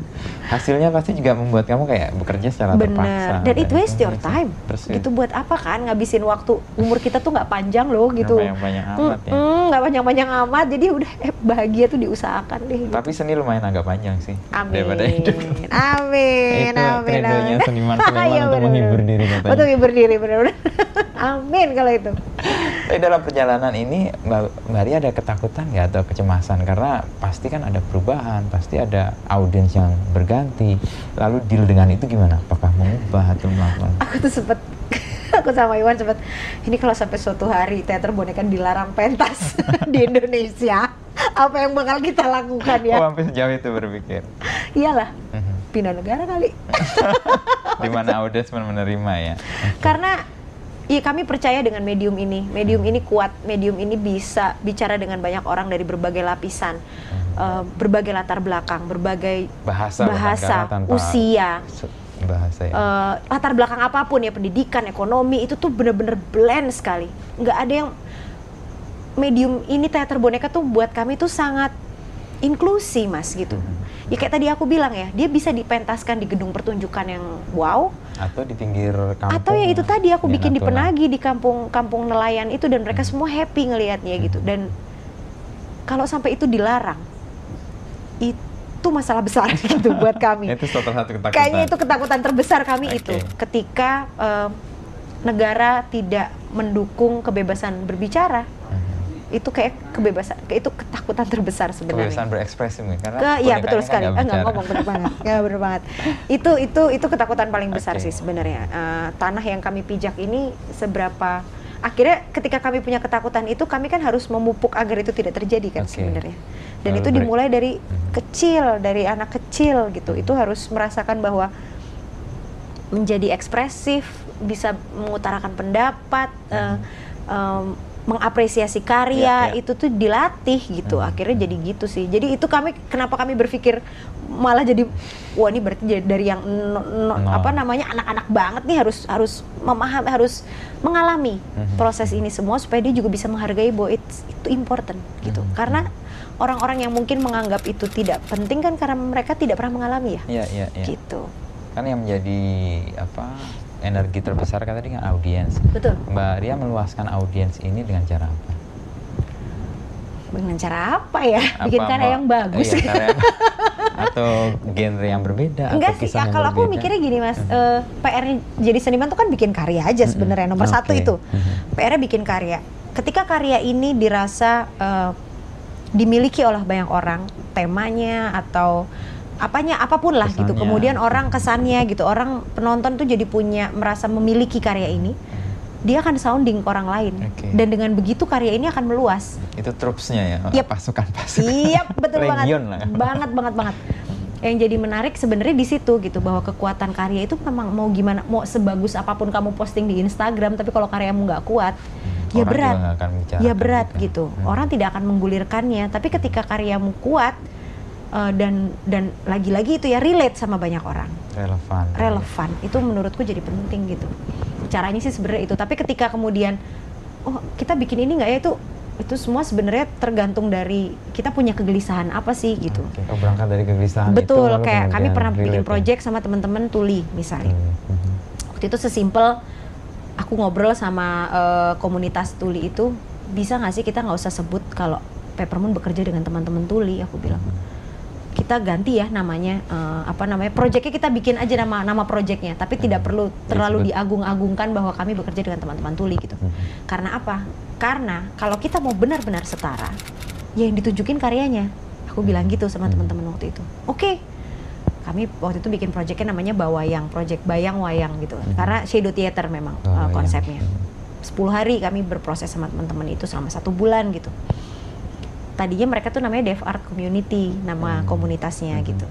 hasilnya pasti juga membuat kamu kayak bekerja secara terpaksa. Bener, dan it waste your time. Persis. Gitu buat apa kan ngabisin waktu umur kita tuh nggak panjang loh gitu. Nggak panjang-panjang amat ya. Mm-mm, nggak panjang-panjang amat. Jadi udah eh, bahagia tuh diusahakan deh. gitu. Tapi seni lumayan agak panjang sih Amin. daripada hidup. Amin. Itu amin. amin. seniman-seniman Iya, untuk bener, menghibur bener. diri katanya. Untuk menghibur diri benar-benar. amin kalau itu. Tapi dalam perjalanan ini Mbak Mbak Ria ada ketakutan nggak atau kecemasan karena pasti kan ada perubahan, pasti ada audiens yang berganti. Lalu deal dengan itu gimana? Apakah mengubah atau melakukan? Aku tuh sempet aku sama Iwan sempet ini kalau sampai suatu hari teater boneka dilarang pentas di Indonesia apa yang bakal kita lakukan ya Oh, sampai sejauh itu berpikir. iyalah Mhm. pindah negara kali Di mana audiens menerima ya. karena Iya kami percaya dengan medium ini. Medium ini kuat. Medium ini bisa bicara dengan banyak orang dari berbagai lapisan, eh, berbagai latar belakang, berbagai Bahasa, bahasa, tanpa usia, bahasa ya. eh, latar belakang apa pun ya, pendidikan, ekonomi itu tuh bener-bener blend sekali. Nggak ada yang medium ini teater boneka tuh buat kami tuh sangat inklusi mas gitu. Ya kayak tadi aku bilang ya, dia bisa dipentaskan di gedung pertunjukan yang wow, atau di pinggir kampung. atau ya itu tadi aku bikin di. Penagi di kampung kampung nelayan itu dan mereka semua happy ngelihatnya gitu dan kalau sampai itu dilarang itu masalah besar gitu buat kami Itu satu ketakutan. kayaknya itu ketakutan terbesar kami Oke. itu ketika eh, negara tidak mendukung kebebasan berbicara. Itu kayak kebebasan itu ketakutan terbesar sebenarnya. Kebebasan berekspresi mungkin karena ke iya betul kan sekali. nggak Eh, ngomong bener banget. Ya bener banget. Itu itu itu ketakutan paling besar Oke. sih sebenarnya. Eh, tanah yang kami pijak ini seberapa akhirnya ketika kami punya ketakutan itu kami kan harus memupuk agar itu tidak terjadi kan Oke. sebenarnya. Dan Lalu itu dimulai dari Mhm. kecil dari anak kecil gitu. Hmm. itu harus merasakan bahwa menjadi ekspresif bisa mengutarakan pendapat eh, em, mengapresiasi karya Iya, iya. itu tuh dilatih gitu Hmm. akhirnya jadi gitu sih jadi itu kami kenapa kami berpikir malah jadi wah ini berarti dari yang no- no- Nol. apa namanya anak-anak banget nih harus harus memahami harus mengalami Mhm. proses ini semua supaya dia juga bisa menghargai bahwa it's- itu important gitu Mhm. karena orang-orang yang mungkin menganggap itu tidak penting kan karena mereka tidak pernah mengalami ya Iya, iya, iya. gitu Kan yang menjadi apa energi terbesar kan tadi kan audiens. betul Mbak Ria meluaskan audiens ini dengan cara apa? dengan cara apa ya bikin Apa karya mau- yang bagus iya, karya- atau genre yang berbeda Enggak atau sih, ya, kalau aku mikirnya gini mas, Mhm. eh, PR jadi seniman tuh kan bikin karya aja Mhm. sebenarnya nomor satu Oke. itu. Mhm. PR-nya bikin karya. ketika karya ini dirasa eh, dimiliki oleh banyak orang, temanya atau apanya apa pun lah gitu. Kesannya. Kemudian orang kesannya gitu, orang penonton tuh jadi punya merasa memiliki karya ini, dia akan sounding ke orang lain. Oke. Dan dengan begitu karya ini akan meluas. Itu trupsnya ya, Yep. pasukan-pasukan. Iya, betul banget. Lah. Banget banget banget. Yang jadi menarik sebenarnya di situ gitu bahwa kekuatan karya itu memang mau gimana mau sebagus apa pun kamu posting di Instagram tapi kalau karyamu nggak kuat ya Orang berat. akan Ya berat juga. gitu. Hmm. Orang tidak akan menggulirkannya, tapi ketika karyamu kuat eh, dan dan lagi-lagi itu ya relate sama banyak orang. relevan. Relevan. Itu menurutku jadi penting gitu. Caranya sih sebenarnya itu, tapi ketika kemudian oh, kita bikin ini nggak ya itu itu semua sebenarnya tergantung dari kita punya kegelisahan apa sih gitu. Oke, oh, berangkat dari kegelisahan itu, Betul, lalu kayak kami pernah bikin relate ya? project sama teman-teman tuli misalnya. Hmm, hmm. Waktu itu sesimpel aku ngobrol sama eh, komunitas tuli itu bisa nggak sih kita nggak usah sebut kalau Peppermoon bekerja dengan teman-teman tuli, aku bilang kita ganti ya namanya eh, apa namanya projectnya kita bikin aja nama nama projectnya tapi tidak perlu terlalu Disebut. diagung-agungkan bahwa kami bekerja dengan teman-teman tuli gitu Hmm. karena apa karena kalau kita mau benar-benar setara ya yang ditunjukin karyanya aku bilang gitu sama Hmm. teman-teman waktu itu oke kami waktu itu bikin projectnya namanya Bawayang project bayang wayang gitu Hmm. karena shadow theater memang Oh, iya. konsepnya Hmm. 10 hari kami berproses sama teman-teman itu selama satu bulan gitu tadinya mereka tuh namanya Dev Art Community nama Hmm. komunitasnya Hmm. gitu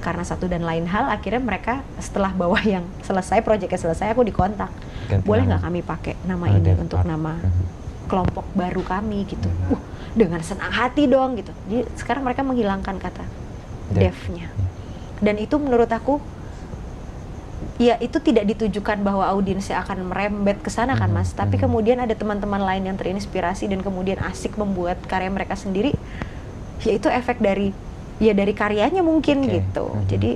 karena satu dan lain hal akhirnya mereka setelah bawa yang selesai proyeknya selesai aku dikontak Ganti boleh nggak kami pakai nama Oh, ini Dev untuk Art. nama Hmm. kelompok baru kami gitu Hmm. uh dengan senang hati dong gitu jadi sekarang mereka menghilangkan kata Dev. devnya dan itu menurut aku ya itu tidak ditujukan bahwa audiensnya akan merembet ke sana kan Mhm, mas tapi mhm. kemudian ada teman-teman lain yang terinspirasi dan kemudian asik membuat karya mereka sendiri ya itu efek dari ya dari karyanya mungkin Oke. gitu Mhm, jadi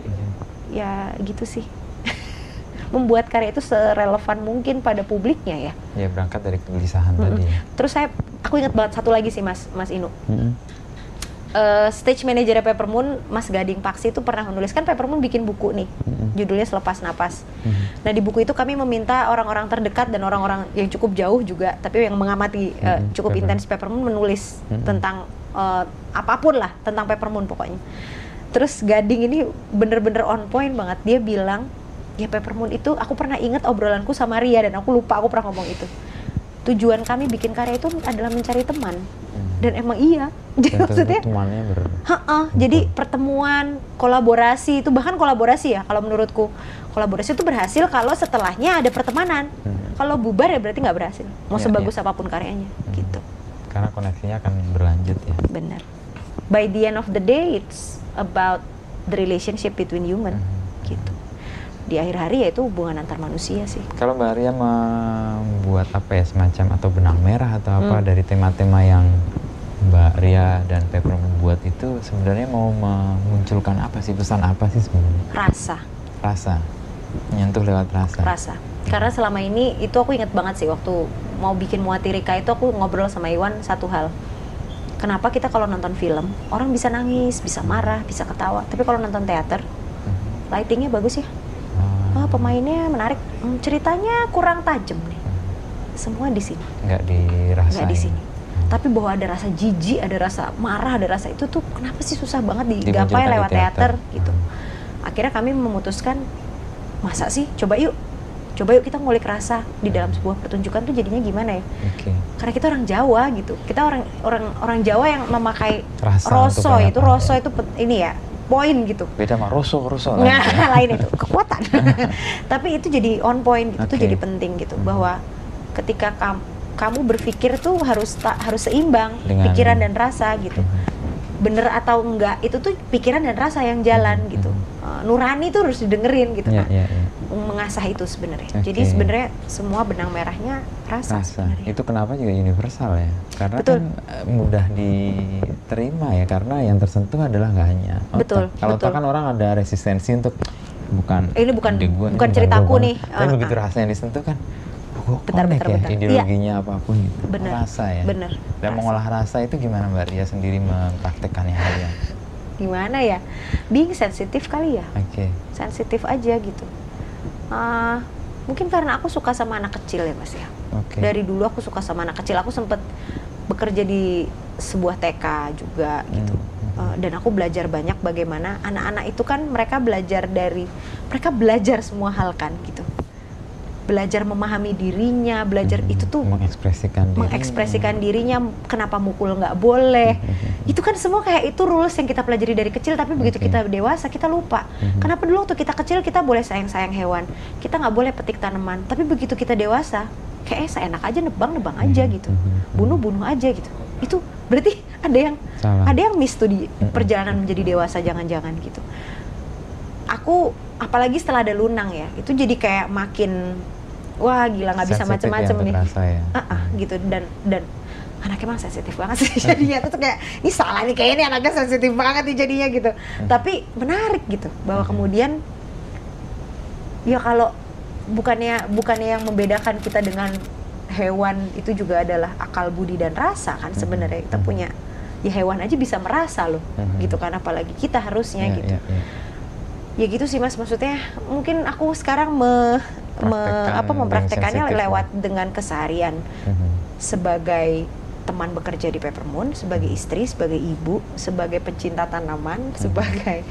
ya gitu sih membuat karya itu serelevan mungkin pada publiknya ya ya berangkat dari kegelisahan Mm-mm. tadi ya. terus saya aku ingat banget satu lagi sih mas mas Inu Mm-mm. Eh, stage manager Peppermoon Mas Gading Paksi itu pernah menuliskan Peppermoon bikin buku nih Mm-mm. judulnya Selepas Napas Mhm. Nah di buku itu kami meminta orang-orang terdekat dan orang-orang yang cukup jauh juga, tapi yang mengamati eh, Mhm, cukup intens Peppermoon menulis Mhm. tentang eh, apa pun lah tentang Peppermoon pokoknya. Terus Gading ini bener-bener on point banget. Dia bilang ya Peppermoon itu aku pernah inget obrolanku sama Ria dan aku lupa aku pernah ngomong itu. Tujuan kami bikin karya itu adalah mencari teman Mhm. dan emang iya. Jadi Dan maksudnya temannya ber Ha-ha, jadi pertemuan, kolaborasi itu bahkan kolaborasi ya kalau menurutku kolaborasi itu berhasil kalau setelahnya ada pertemanan. Hmm. Kalau bubar ya berarti nggak berhasil. Mau Iya, sebagus iya. apa pun karyanya, Hmm. gitu. karena koneksinya akan berlanjut ya. Benar. By the end of the day, it's about the relationship between human, Mhm. gitu. Di akhir hari ya itu hubungan antar manusia sih. Kalau Mbak Ria membuat apa ya semacam atau benang merah atau apa Hmm. dari tema-tema yang Mbak Ria dan Pepper membuat itu sebenarnya mau memunculkan apa sih pesan apa sih sebenarnya? Rasa, Rasa, menyentuh lewat rasa. rasa. Karena selama ini itu aku inget banget sih waktu mau bikin Muatirika itu aku ngobrol sama Iwan satu hal. Kenapa kita kalau nonton film orang bisa nangis, bisa marah, bisa ketawa, tapi kalau nonton teater Mhm. lightingnya bagus ya, Pemainnya menarik, Hmm, ceritanya kurang tajam nih. Semua di sini, nggak dirasain. nggak di sini. Hmm. Tapi bahwa ada rasa jijik, ada rasa marah, ada rasa itu tuh kenapa sih susah banget digapai Dimunculkan di lewat teater, teater. gitu. Hmm. Akhirnya kami memutuskan masa sih coba yuk, coba yuk kita ngulik rasa di dalam sebuah pertunjukan tuh jadinya gimana ya? Oke. karena kita orang Jawa gitu kita orang orang orang Jawa yang memakai Rasa roso itu roso itu ini ya poin gitu Beda sama Rosso, Rosso nah lain. lain itu kekuatan tapi itu jadi on point gitu itu Oke. jadi penting gitu Hmm. bahwa ketika kamu kamu berpikir tuh harus ta- harus seimbang Dengan- pikiran dan rasa gitu Mhm. Bener atau enggak itu tuh pikiran dan rasa yang jalan Hmm. gitu Eh, nurani tuh harus didengerin gitu Iya, Nah, iya, iya. mengasah itu sebenarnya Oke. jadi sebenarnya semua benang merahnya rasa, rasa itu kenapa juga universal ya karena Betul. kan eh, mudah diterima ya karena yang tersentuh adalah nggak hanya otak. Betul, kalau otak kan orang ada resistensi untuk bukan Ini bukan- gua, ini bukan ceritaku nih. tapi Ah, begitu rasa yang disentuh kan Benar, connect benar, ya benar. ideologinya apa pun gitu Benar. rasa ya Benar. dan Rasa. mengolah rasa itu gimana mbak Ria sendiri mempraktekannya hal yang gimana ya being sensitif kali ya oke sensitif aja gitu Ah, mungkin karena aku suka sama anak kecil ya mas ya Oke. Dari dulu aku suka sama anak kecil. Aku sempet bekerja di sebuah TK juga gitu. Hmm. Uh, dan aku belajar banyak bagaimana anak-anak itu kan mereka belajar dari mereka belajar semua hal kan gitu. Belajar memahami dirinya, belajar Hmm. itu tuh mengekspresikan diri. mengekspresikan dirinya kenapa mukul nggak boleh Mhm. itu kan semua kayak itu rules yang kita pelajari dari kecil tapi begitu Oke. kita dewasa kita lupa Mhm. kenapa dulu waktu kita kecil kita boleh sayang sayang hewan kita nggak boleh petik tanaman tapi begitu kita dewasa kayak eh, seenak aja nebang nebang aja Mhm. gitu Mhm. bunuh bunuh aja gitu itu berarti ada yang Salah. ada yang miss tuh di perjalanan menjadi dewasa jangan-jangan gitu aku apalagi setelah ada lunang ya itu jadi kayak makin wah gila nggak bisa ya untuk nih. rasa ya. ah ah, gitu. Dan dan anaknya emang sensitif banget sih. Jadinya tuh kayak ini salah nih kayaknya ini anaknya sensitif banget nih jadinya gitu. Tapi menarik gitu bahwa Hmm. kemudian ya kalau bukannya bukannya yang membedakan kita dengan hewan itu juga adalah akal budi dan rasa kan sebenarnya. Kita Hmm. punya ya hewan aja bisa merasa loh Hmm. gitu kan. Apalagi kita harusnya Iya, gitu. iya, iya. ya gitu sih mas. Maksudnya mungkin aku sekarang me, me- apa mempraktekannya lewat dengan keseharian. Mhm. sebagai teman bekerja di Peppermoon, sebagai istri, sebagai ibu, sebagai pecinta tanaman, sebagai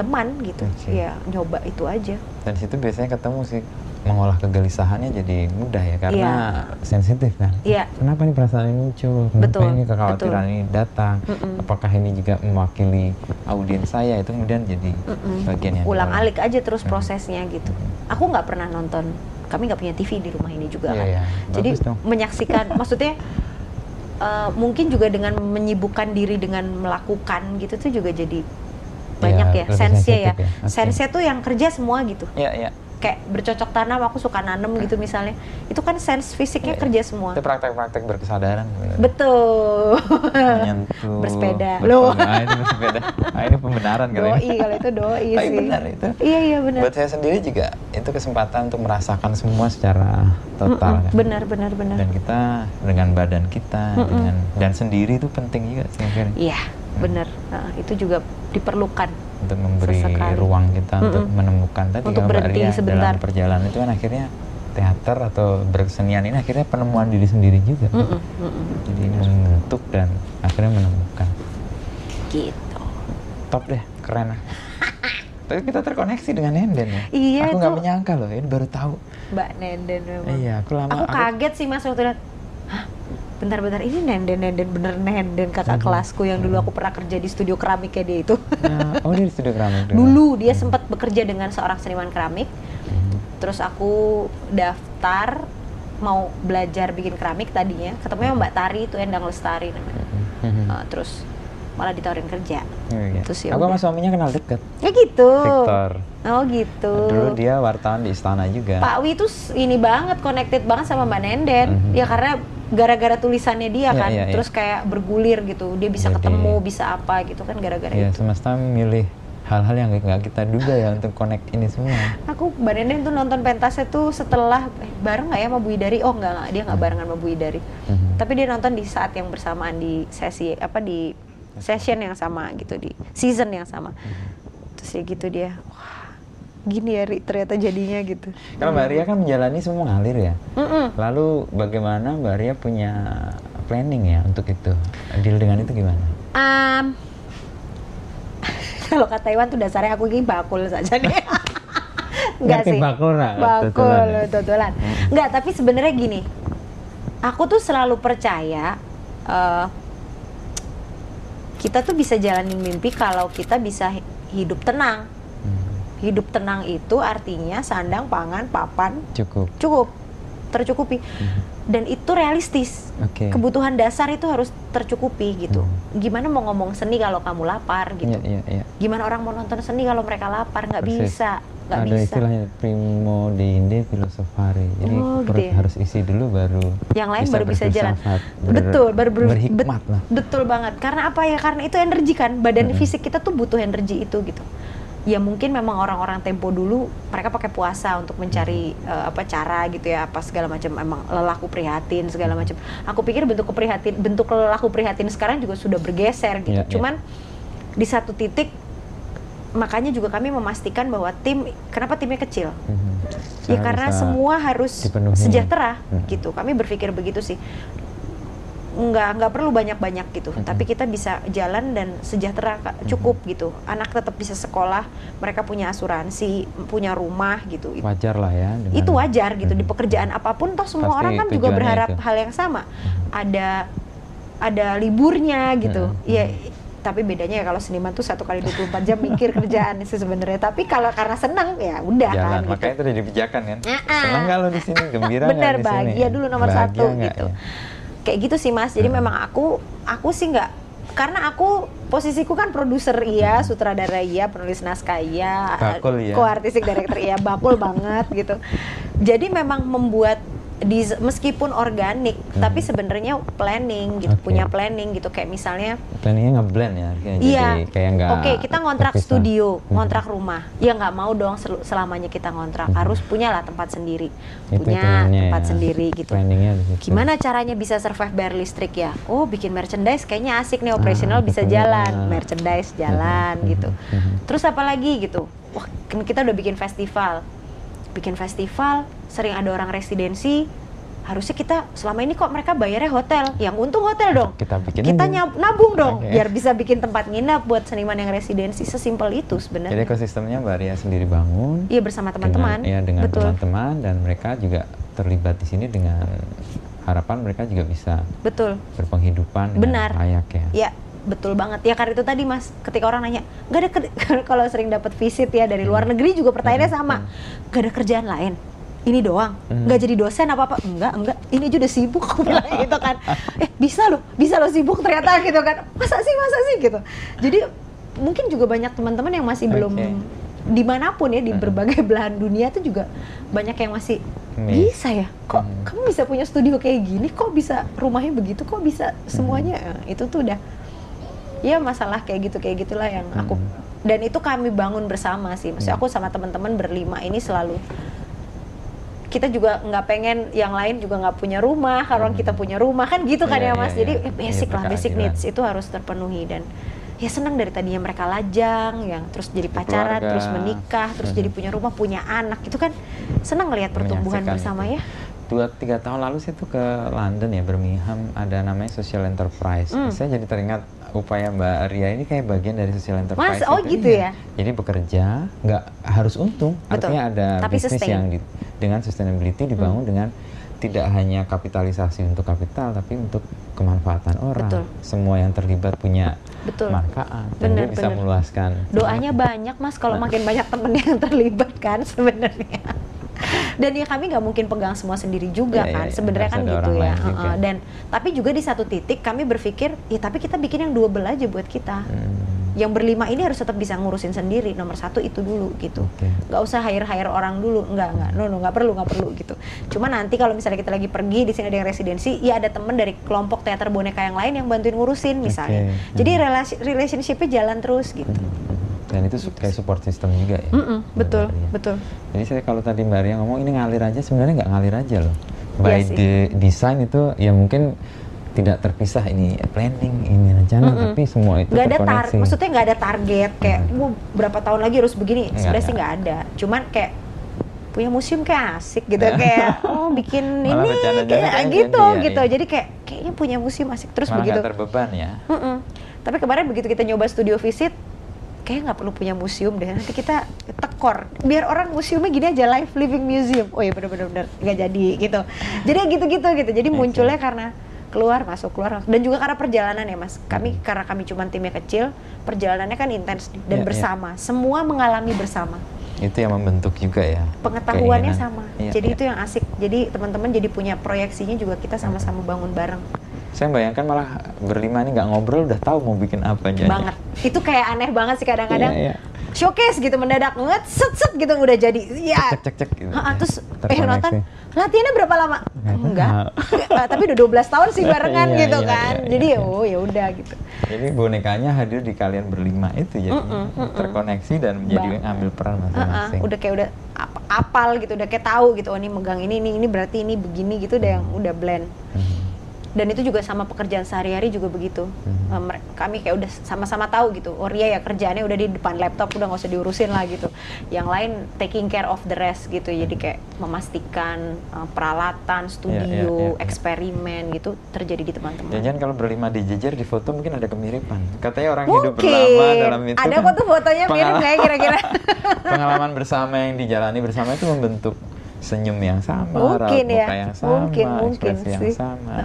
teman gitu. Oke. Ya nyoba itu aja. Dan situ biasanya ketemu sih mengolah kegelisahannya jadi mudah ya karena sensitif kan. Iya. Kenapa nih perasaan ini muncul? Kenapa Betul, ini kekhawatiran betul. ini datang? Mm-mm. Apakah ini juga mewakili audiens saya? Itu kemudian jadi Mm-mm. bagian yang Ulang alik aja terus prosesnya gitu. Aku nggak pernah nonton. Kami nggak punya TV di rumah ini juga Iya, kan. iya. Jadi dong. menyaksikan, maksudnya eh, mungkin juga dengan menyibukkan diri dengan melakukan gitu tuh juga jadi banyak ya, lebih sense-nya ya. ya. Oke. Sense-nya tuh yang kerja semua gitu. Iya, iya. kayak bercocok tanam aku suka nanem gitu misalnya itu kan sense fisiknya Iya, kerja semua Itu praktek-praktek berkesadaran. betul Menyentuh. Bersepeda. Loh. Ah, itu bersepeda. Ah, ini pembenaran kali doi ini. kalau itu doi Tapi sih benar itu. iya iya benar Buat saya sendiri juga itu kesempatan untuk merasakan semua secara total Mm-mm, kan. benar benar benar Dan kita dengan badan kita Mm-mm. dengan dan sendiri itu penting juga sih iya benar Nah, itu juga diperlukan untuk memberi Sesekali. ruang kita untuk Mm-mm. menemukan tadi Untuk berhenti Ria sebentar. dalam perjalanan itu kan akhirnya teater atau berkesenian ini akhirnya penemuan diri sendiri juga. Mm-mm, mm-mm. Jadi membentuk dan akhirnya menemukan. gitu Top deh, keren. Tapi kita terkoneksi dengan Nenden ya. Iya, Aku nggak menyangka loh, ini baru tahu. mbak Nenden memang Iya, aku lama. aku kaget sih mas waktu Hah, bentar-bentar ini Nenden Nenden bener Nenden kakak kelasku yang dulu aku pernah kerja di studio keramiknya dia itu Nah, oh dia di studio keramik dulu dia sempat bekerja dengan seorang seniman keramik Mhm. terus aku daftar mau belajar bikin keramik tadinya ketemu sama Mbak Tari itu Endang Lestari namanya Mhm. Uh, terus malah ditawarin kerja Iya. terus ya Aku sama suaminya kenal deket. ya gitu Victor. oh gitu Dulu dia wartawan di istana juga. Pak Wi s- ini banget connected banget sama Mbak Nenden Mhm. ya karena gara-gara tulisannya dia Iya, kan iya, iya. terus kayak bergulir gitu. Dia bisa Jadi- ketemu bisa apa gitu kan gara-gara Iya, itu. semesta memilih hal-hal yang nggak kita duga ya untuk connect ini semua. aku Nenden tuh nonton pentasnya tuh setelah eh, bareng nggak ya sama Bu Idari oh nggak nggak. Dia nggak barengan sama Bu Idari Mhm. tapi dia nonton di saat yang bersamaan di sesi apa di session yang sama gitu di season yang sama. Terus ya gitu dia. Wah gini ya Ri, ternyata jadinya gitu Kalau Mbak Ria kan menjalani semua ngalir ya. Mm-mm. Lalu bagaimana Mbak Ria punya planning ya untuk itu? Deal dengan itu gimana? Am, kalau kata Iwan tuh dasarnya aku ini bakul saja nih Enggak sih bakul nggak? bakul Tutulan ya? Enggak tapi sebenarnya gini aku tuh selalu percaya eh, kita tuh bisa jalanin mimpi kalau kita bisa hi- hidup tenang hidup tenang itu artinya sandang pangan papan cukup. cukup tercukupi Mhm. dan itu realistis Oke. kebutuhan dasar itu harus tercukupi gitu Hmm. gimana mau ngomong seni kalau kamu lapar gitu Iya, iya, iya. gimana orang mau nonton seni kalau mereka lapar nggak bisa nggak Ada bisa istilahnya primo deinde filosofari. Jadi Oh, gitu perut ya. harus isi dulu baru yang lain baru bisa jalan ber- betul baru ber- berhikmat bet- lah. betul banget karena apa ya karena itu energi kan badan Mm-mm. fisik kita tuh butuh energi itu gitu ya mungkin memang orang-orang tempo dulu mereka pakai puasa untuk mencari eh, apa cara gitu ya apa segala macam emang lelaku prihatin segala macam aku pikir bentuk keprihatin bentuk lelaku prihatin sekarang juga sudah bergeser gitu Iya, iya. cuman di satu titik makanya juga kami memastikan bahwa tim kenapa timnya kecil Mhm. ya Karena semua harus dipenuhi. sejahtera Hmm. gitu kami berpikir begitu sih nggak nggak perlu banyak-banyak gitu. Mm-mm. tapi kita bisa jalan dan sejahtera cukup gitu. Anak tetap bisa sekolah mereka punya asuransi punya rumah gitu. Wajar lah ya dengan- itu wajar gitu. Di Mhm. pekerjaan apa pun toh semua Pasti orang kan juga berharap itu. hal yang sama. Ada ada liburnya gitu. Mhm. ya tapi bedanya ya kalau seniman tuh satu kali 24 jam mikir kerjaan sih sebenarnya. Tapi kalau karena senang ya udah jalan kan makanya itu jadi pijakan kan. Ah-ah. senang lo di sini? Gembira Bener, di sini? Bahagia dulu nomor Bahagia satu gitu. ya? Kayak gitu sih mas jadi Hmm. memang aku aku sih nggak karena aku posisiku kan produser iya sutradara iya penulis naskah iya Hmm. Bakul ya. co-artistic director iya bakul banget gitu jadi memang membuat di meskipun organik Hmm. tapi sebenarnya planning gitu Oke. punya planning gitu kayak misalnya planningnya ngeblend ya kayak Iya. jadi kayak nggak Oke, kita ngontrak terpisah. studio, Mhm. ngontrak rumah. Ya nggak mau dong sel- selamanya kita ngontrak. Mhm. Harus punya lah tempat sendiri. Itu punya tempat ya. sendiri gitu. Gimana caranya bisa survive bayar listrik ya? Oh, bikin merchandise kayaknya asik nih, operasional Ah, bisa betul. jalan, merchandise jalan Mhm, gitu. mhm. Terus apa lagi gitu? Wah, kan kita udah bikin festival. Bikin festival, sering ada orang residensi. Harusnya kita selama ini kok mereka bayarnya hotel. Yang untung hotel dong. kita bikin Kita nyab- nabung dong Oke. biar bisa bikin tempat nginap buat seniman yang residensi. Sesimpel itu jadi sebenarnya. ekosistemnya Mbak Ria sendiri bangun Iya bersama teman-teman. dengan, ya dengan teman-teman dan mereka juga terlibat di sini dengan harapan mereka juga bisa Betul. berpenghidupan dengan Benar. layak ya Ya, betul banget. Ya karena itu tadi Mas, ketika orang nanya, nggak ada kalau sering dapat visit ya dari luar negeri juga pertanyaannya Hmm, sama. Nggak ada kerjaan lain. Ini doang, Hmm. nggak jadi dosen apa apa? Enggak, enggak. Ini aja udah sibuk aku bilang gitu kan. Eh bisa loh, bisa loh sibuk ternyata gitu kan. Masa sih, masa sih gitu. Jadi mungkin juga banyak teman-teman yang masih belum Oke. di mana pun ya di Hmm. berbagai belahan dunia tuh juga banyak yang masih bisa ya kok Hmm. kamu bisa punya studio kayak gini kok bisa rumahnya begitu kok bisa Hmm. semuanya Eh, itu tuh udah ya masalah kayak gitu kayak gitulah yang aku Hmm. dan itu kami bangun bersama sih maksudnya Hmm. aku sama teman-teman berlima ini selalu kita juga nggak pengen yang lain juga nggak punya rumah kalau Hmm. kita punya rumah kan gitu kan Iya, ya mas iya, jadi iya. eh, basic Iya, lah basic needs itu harus terpenuhi dan ya senang dari tadinya mereka lajang yang terus jadi pacaran Keluarga. terus menikah terus jadi punya rumah punya anak itu kan senang ngelihat pertumbuhan bersama itu. ya dua tiga tahun lalu saya tuh ke London ya Birmingham ada namanya social enterprise Hmm. saya jadi teringat upaya Mbak Ria ini kayak bagian dari social enterprise Mas, oh itu, gitu iya. ya? jadi bekerja nggak harus untung Betul. artinya ada Tapi bisnis sustain. yang di- dengan sustainability dibangun dengan tidak hanya kapitalisasi untuk kapital tapi untuk kemanfaatan orang Betul. semua yang terlibat punya betul manfaat dan Bener, dia bisa bener. meluaskan doanya banyak mas kalau Nah. makin banyak temen yang terlibat kan sebenarnya dan ya kami nggak mungkin pegang semua sendiri juga Iya, kan iya. sebenarnya kan gitu ya. Heeh. dan tapi juga di satu titik kami berpikir ya tapi kita bikin yang double aja buat kita Hmm, yang berlima ini harus tetap bisa ngurusin sendiri nomor satu itu dulu gitu oke. nggak usah hire hire orang dulu nggak nggak no no nggak perlu nggak perlu gitu cuma nanti kalau misalnya kita lagi pergi di sini ada yang residensi ya ada temen dari kelompok teater boneka yang lain yang bantuin ngurusin misalnya Oke. jadi Hmm. relasi relationshipnya jalan terus gitu Hmm, Dan itu kayak support system juga ya. Mm-mm, betul Mbak Ria. betul Jadi saya kalau tadi Mbak Ria ngomong ini ngalir aja sebenarnya nggak ngalir aja loh. Iya By sih. the design itu ya mungkin tidak terpisah ini planning ini rencana Mm-mm. tapi semua itu nggak ada tar maksudnya nggak ada target kayak Mhm. "Wah, berapa tahun lagi harus begini sebenarnya sih nggak ada cuman kayak punya museum kayak asik gitu kayak oh bikin Malah ini kayak kan, gitu iya, gitu iya. jadi kayak kayaknya punya museum asik terus Malah begitu terbeban ya. Mm-mm. Tapi kemarin begitu kita nyoba studio visit, kayaknya nggak perlu punya museum deh. Nanti kita tekor. Biar orang museumnya gini aja live living museum. Oh iya bener-bener bener nggak jadi gitu. Jadi gitu-gitu gitu. Jadi munculnya karena keluar masuk keluar masuk. dan juga karena perjalanan ya mas. Kami karena kami cuma timnya kecil, perjalanannya kan intens dan Iya, iya. bersama. Semua mengalami bersama. Itu yang membentuk juga ya. Pengetahuannya keinginan. sama. Iya, jadi iya. itu yang asik. Jadi teman-teman jadi punya proyeksinya juga kita sama-sama bangun bareng. Saya bayangkan malah berlima ini nggak ngobrol udah tahu mau bikin apa aja. banget itu kayak aneh banget sih kadang-kadang Iya, iya. showcase gitu mendadak nget set set gitu udah jadi ya Cek cek cek gitu. Ha-ha, terus pengen nonton latihannya berapa lama Nggak enggak. Eh, tapi udah 12 tahun sih barengan Iya, gitu iya, kan iya, jadi iya. oh ya udah gitu Jadi bonekanya hadir di kalian berlima itu jadi Mm-mm, mm-mm. terkoneksi dan menjadi Bang. ambil peran masing-masing. udah kayak udah ap- apal gitu udah kayak tahu gitu oh ini megang ini ini ini berarti ini begini gitu udah yang udah blend Mhm. Dan itu juga sama pekerjaan sehari-hari juga begitu Hmm. Kami kayak udah sama-sama tahu gitu oh Ria ya kerjaannya udah di depan laptop udah nggak usah diurusin lah gitu yang lain taking care of the rest gitu jadi kayak memastikan eh, peralatan studio iya, iya. eksperimen gitu terjadi di teman-teman Jangan kalau berlima di jejer di foto mungkin ada kemiripan. Katanya orang hidup mungkin berlama dalam itu ada kan tuh fotonya mirip nggak ya kira-kira pengalaman bersama yang dijalani bersama itu membentuk senyum yang sama, mungkin raut ya. muka yang sama, mungkin mungkin yang sih. sama.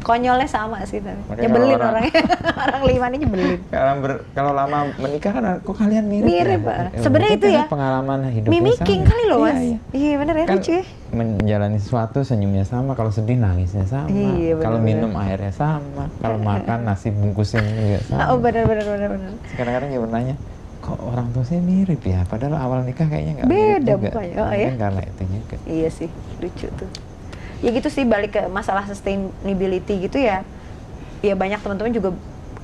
Konyolnya sama sih tapi Makanya nyebelin kalau orang- orangnya. Orang lima ini nyebelin. Kalau ber- kalau lama menikah kan kok kalian mirip, Mirip, ya? Pak. Ya, Sebenarnya itu karena ya, pengalaman hidupnya mimicking sama. kali loh Iya, mas. iya. iya bener ya kan lucu ya menjalani sesuatu senyumnya sama kalau sedih nangisnya sama. Iya, kalau benar-benar. minum airnya sama. Kalau makan nasi bungkusnya juga sama. oh bener bener bener bener. Kadang-kadang juga bertanya kok orang tua saya mirip ya padahal awal nikah kayaknya nggak mirip Beda juga mukanya. Oh, ya? karena itu juga Iya sih, lucu tuh. Ya gitu sih balik ke masalah sustainability gitu ya. Ya banyak teman-teman juga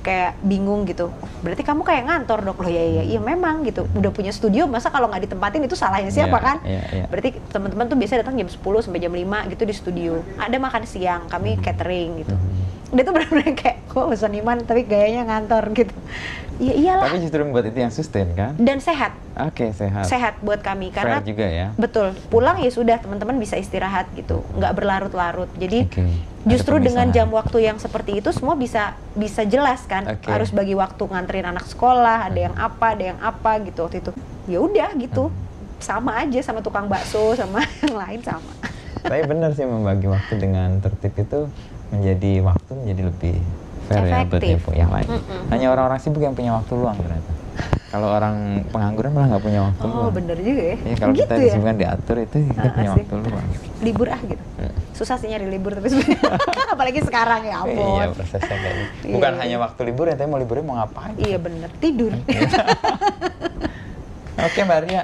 kayak bingung gitu. Berarti kamu kayak ngantor dok loh ya iya iya memang gitu. Udah punya studio masa kalau nggak ditempatin itu salahnya siapa Iya, kan? iya, iya. Berarti teman-teman tuh biasa datang jam 10 sampai jam 5 gitu di studio. Ada makan siang, kami catering gitu. Mhm. Dia tuh benar-benar kayak kok seniman tapi gayanya ngantor gitu. Iya iyalah. tapi justru membuat itu yang sustain kan Dan sehat, oke sehat sehat buat kami karena fair juga ya Betul, pulang ya sudah teman-teman bisa istirahat gitu, nggak berlarut-larut. Jadi Oke, ada justru dengan jam waktu yang seperti itu semua bisa bisa jelas kan. Oke. Harus bagi waktu nganterin anak sekolah, ada yang apa, ada yang apa gitu waktu itu. Ya udah gitu, sama aja sama tukang bakso sama yang lain sama. tapi benar sih membagi waktu dengan tertib itu menjadi waktu menjadi lebih fair ya buat yang lain hanya orang-orang sibuk yang punya waktu luang ternyata kalau orang pengangguran malah nggak punya waktu Oh luang bener juga ya. Iya, kalau gitu kita ya. disibukkan diatur itu kita Ah, punya asik. waktu luang Libur ah gitu. Hmm. Susah sih nyari libur tapi sebenarnya apalagi sekarang ya ampun. Iya prosesnya kayak gitu. Iya, Bukan iya. hanya waktu libur ya, tapi mau liburnya mau ngapain? Iya bener, tidur. Oke Mbak Ria.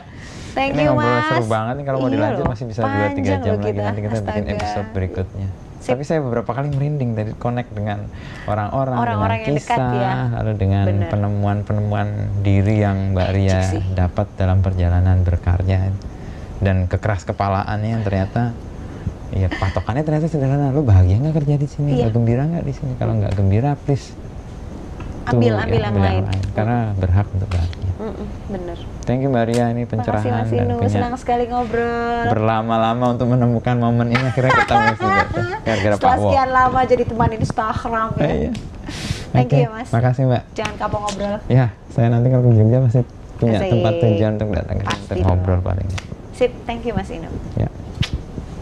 Thank Ini you, ngobrol Mas. seru banget nih kalau mau Iya dilanjut masih bisa 2-3 panjang jam lagi kita, nanti kita bikin astaga. episode berikutnya. Sip. Tapi saya beberapa kali merinding tadi connect dengan orang-orang, dengan yang dekat kisah, ya. lalu dengan penemuan-penemuan diri yang Mbak Ria dapat dalam perjalanan berkarya dan kekeras kepalaannya yang ternyata Iya, patokannya ternyata sederhana. Lu bahagia nggak kerja di sini? Iya. Gembira nggak di sini? Kalau nggak gembira, please Ambil, tuh, ambil ya, yang lain. Karena berhak untuk bahagia. Mm-mm, bener. Thank you Mbak Ria, ini Makasih pencerahan Mas dan Inu, punya senang sekali ngobrol. berlama-lama untuk menemukan momen ini akhirnya ketemu juga. Gara-gara Pak Setelah sekian lama jadi teman Instagram ya. Eh, iya. Thank you, Mas. Makasih Mbak. Jangan kapok ngobrol. Ya, saya nanti kalau ke Jogja pasti punya Asik. tempat tujuan untuk datang ke untuk ngobrol paling. Sip, thank you Mas Inu. Ya.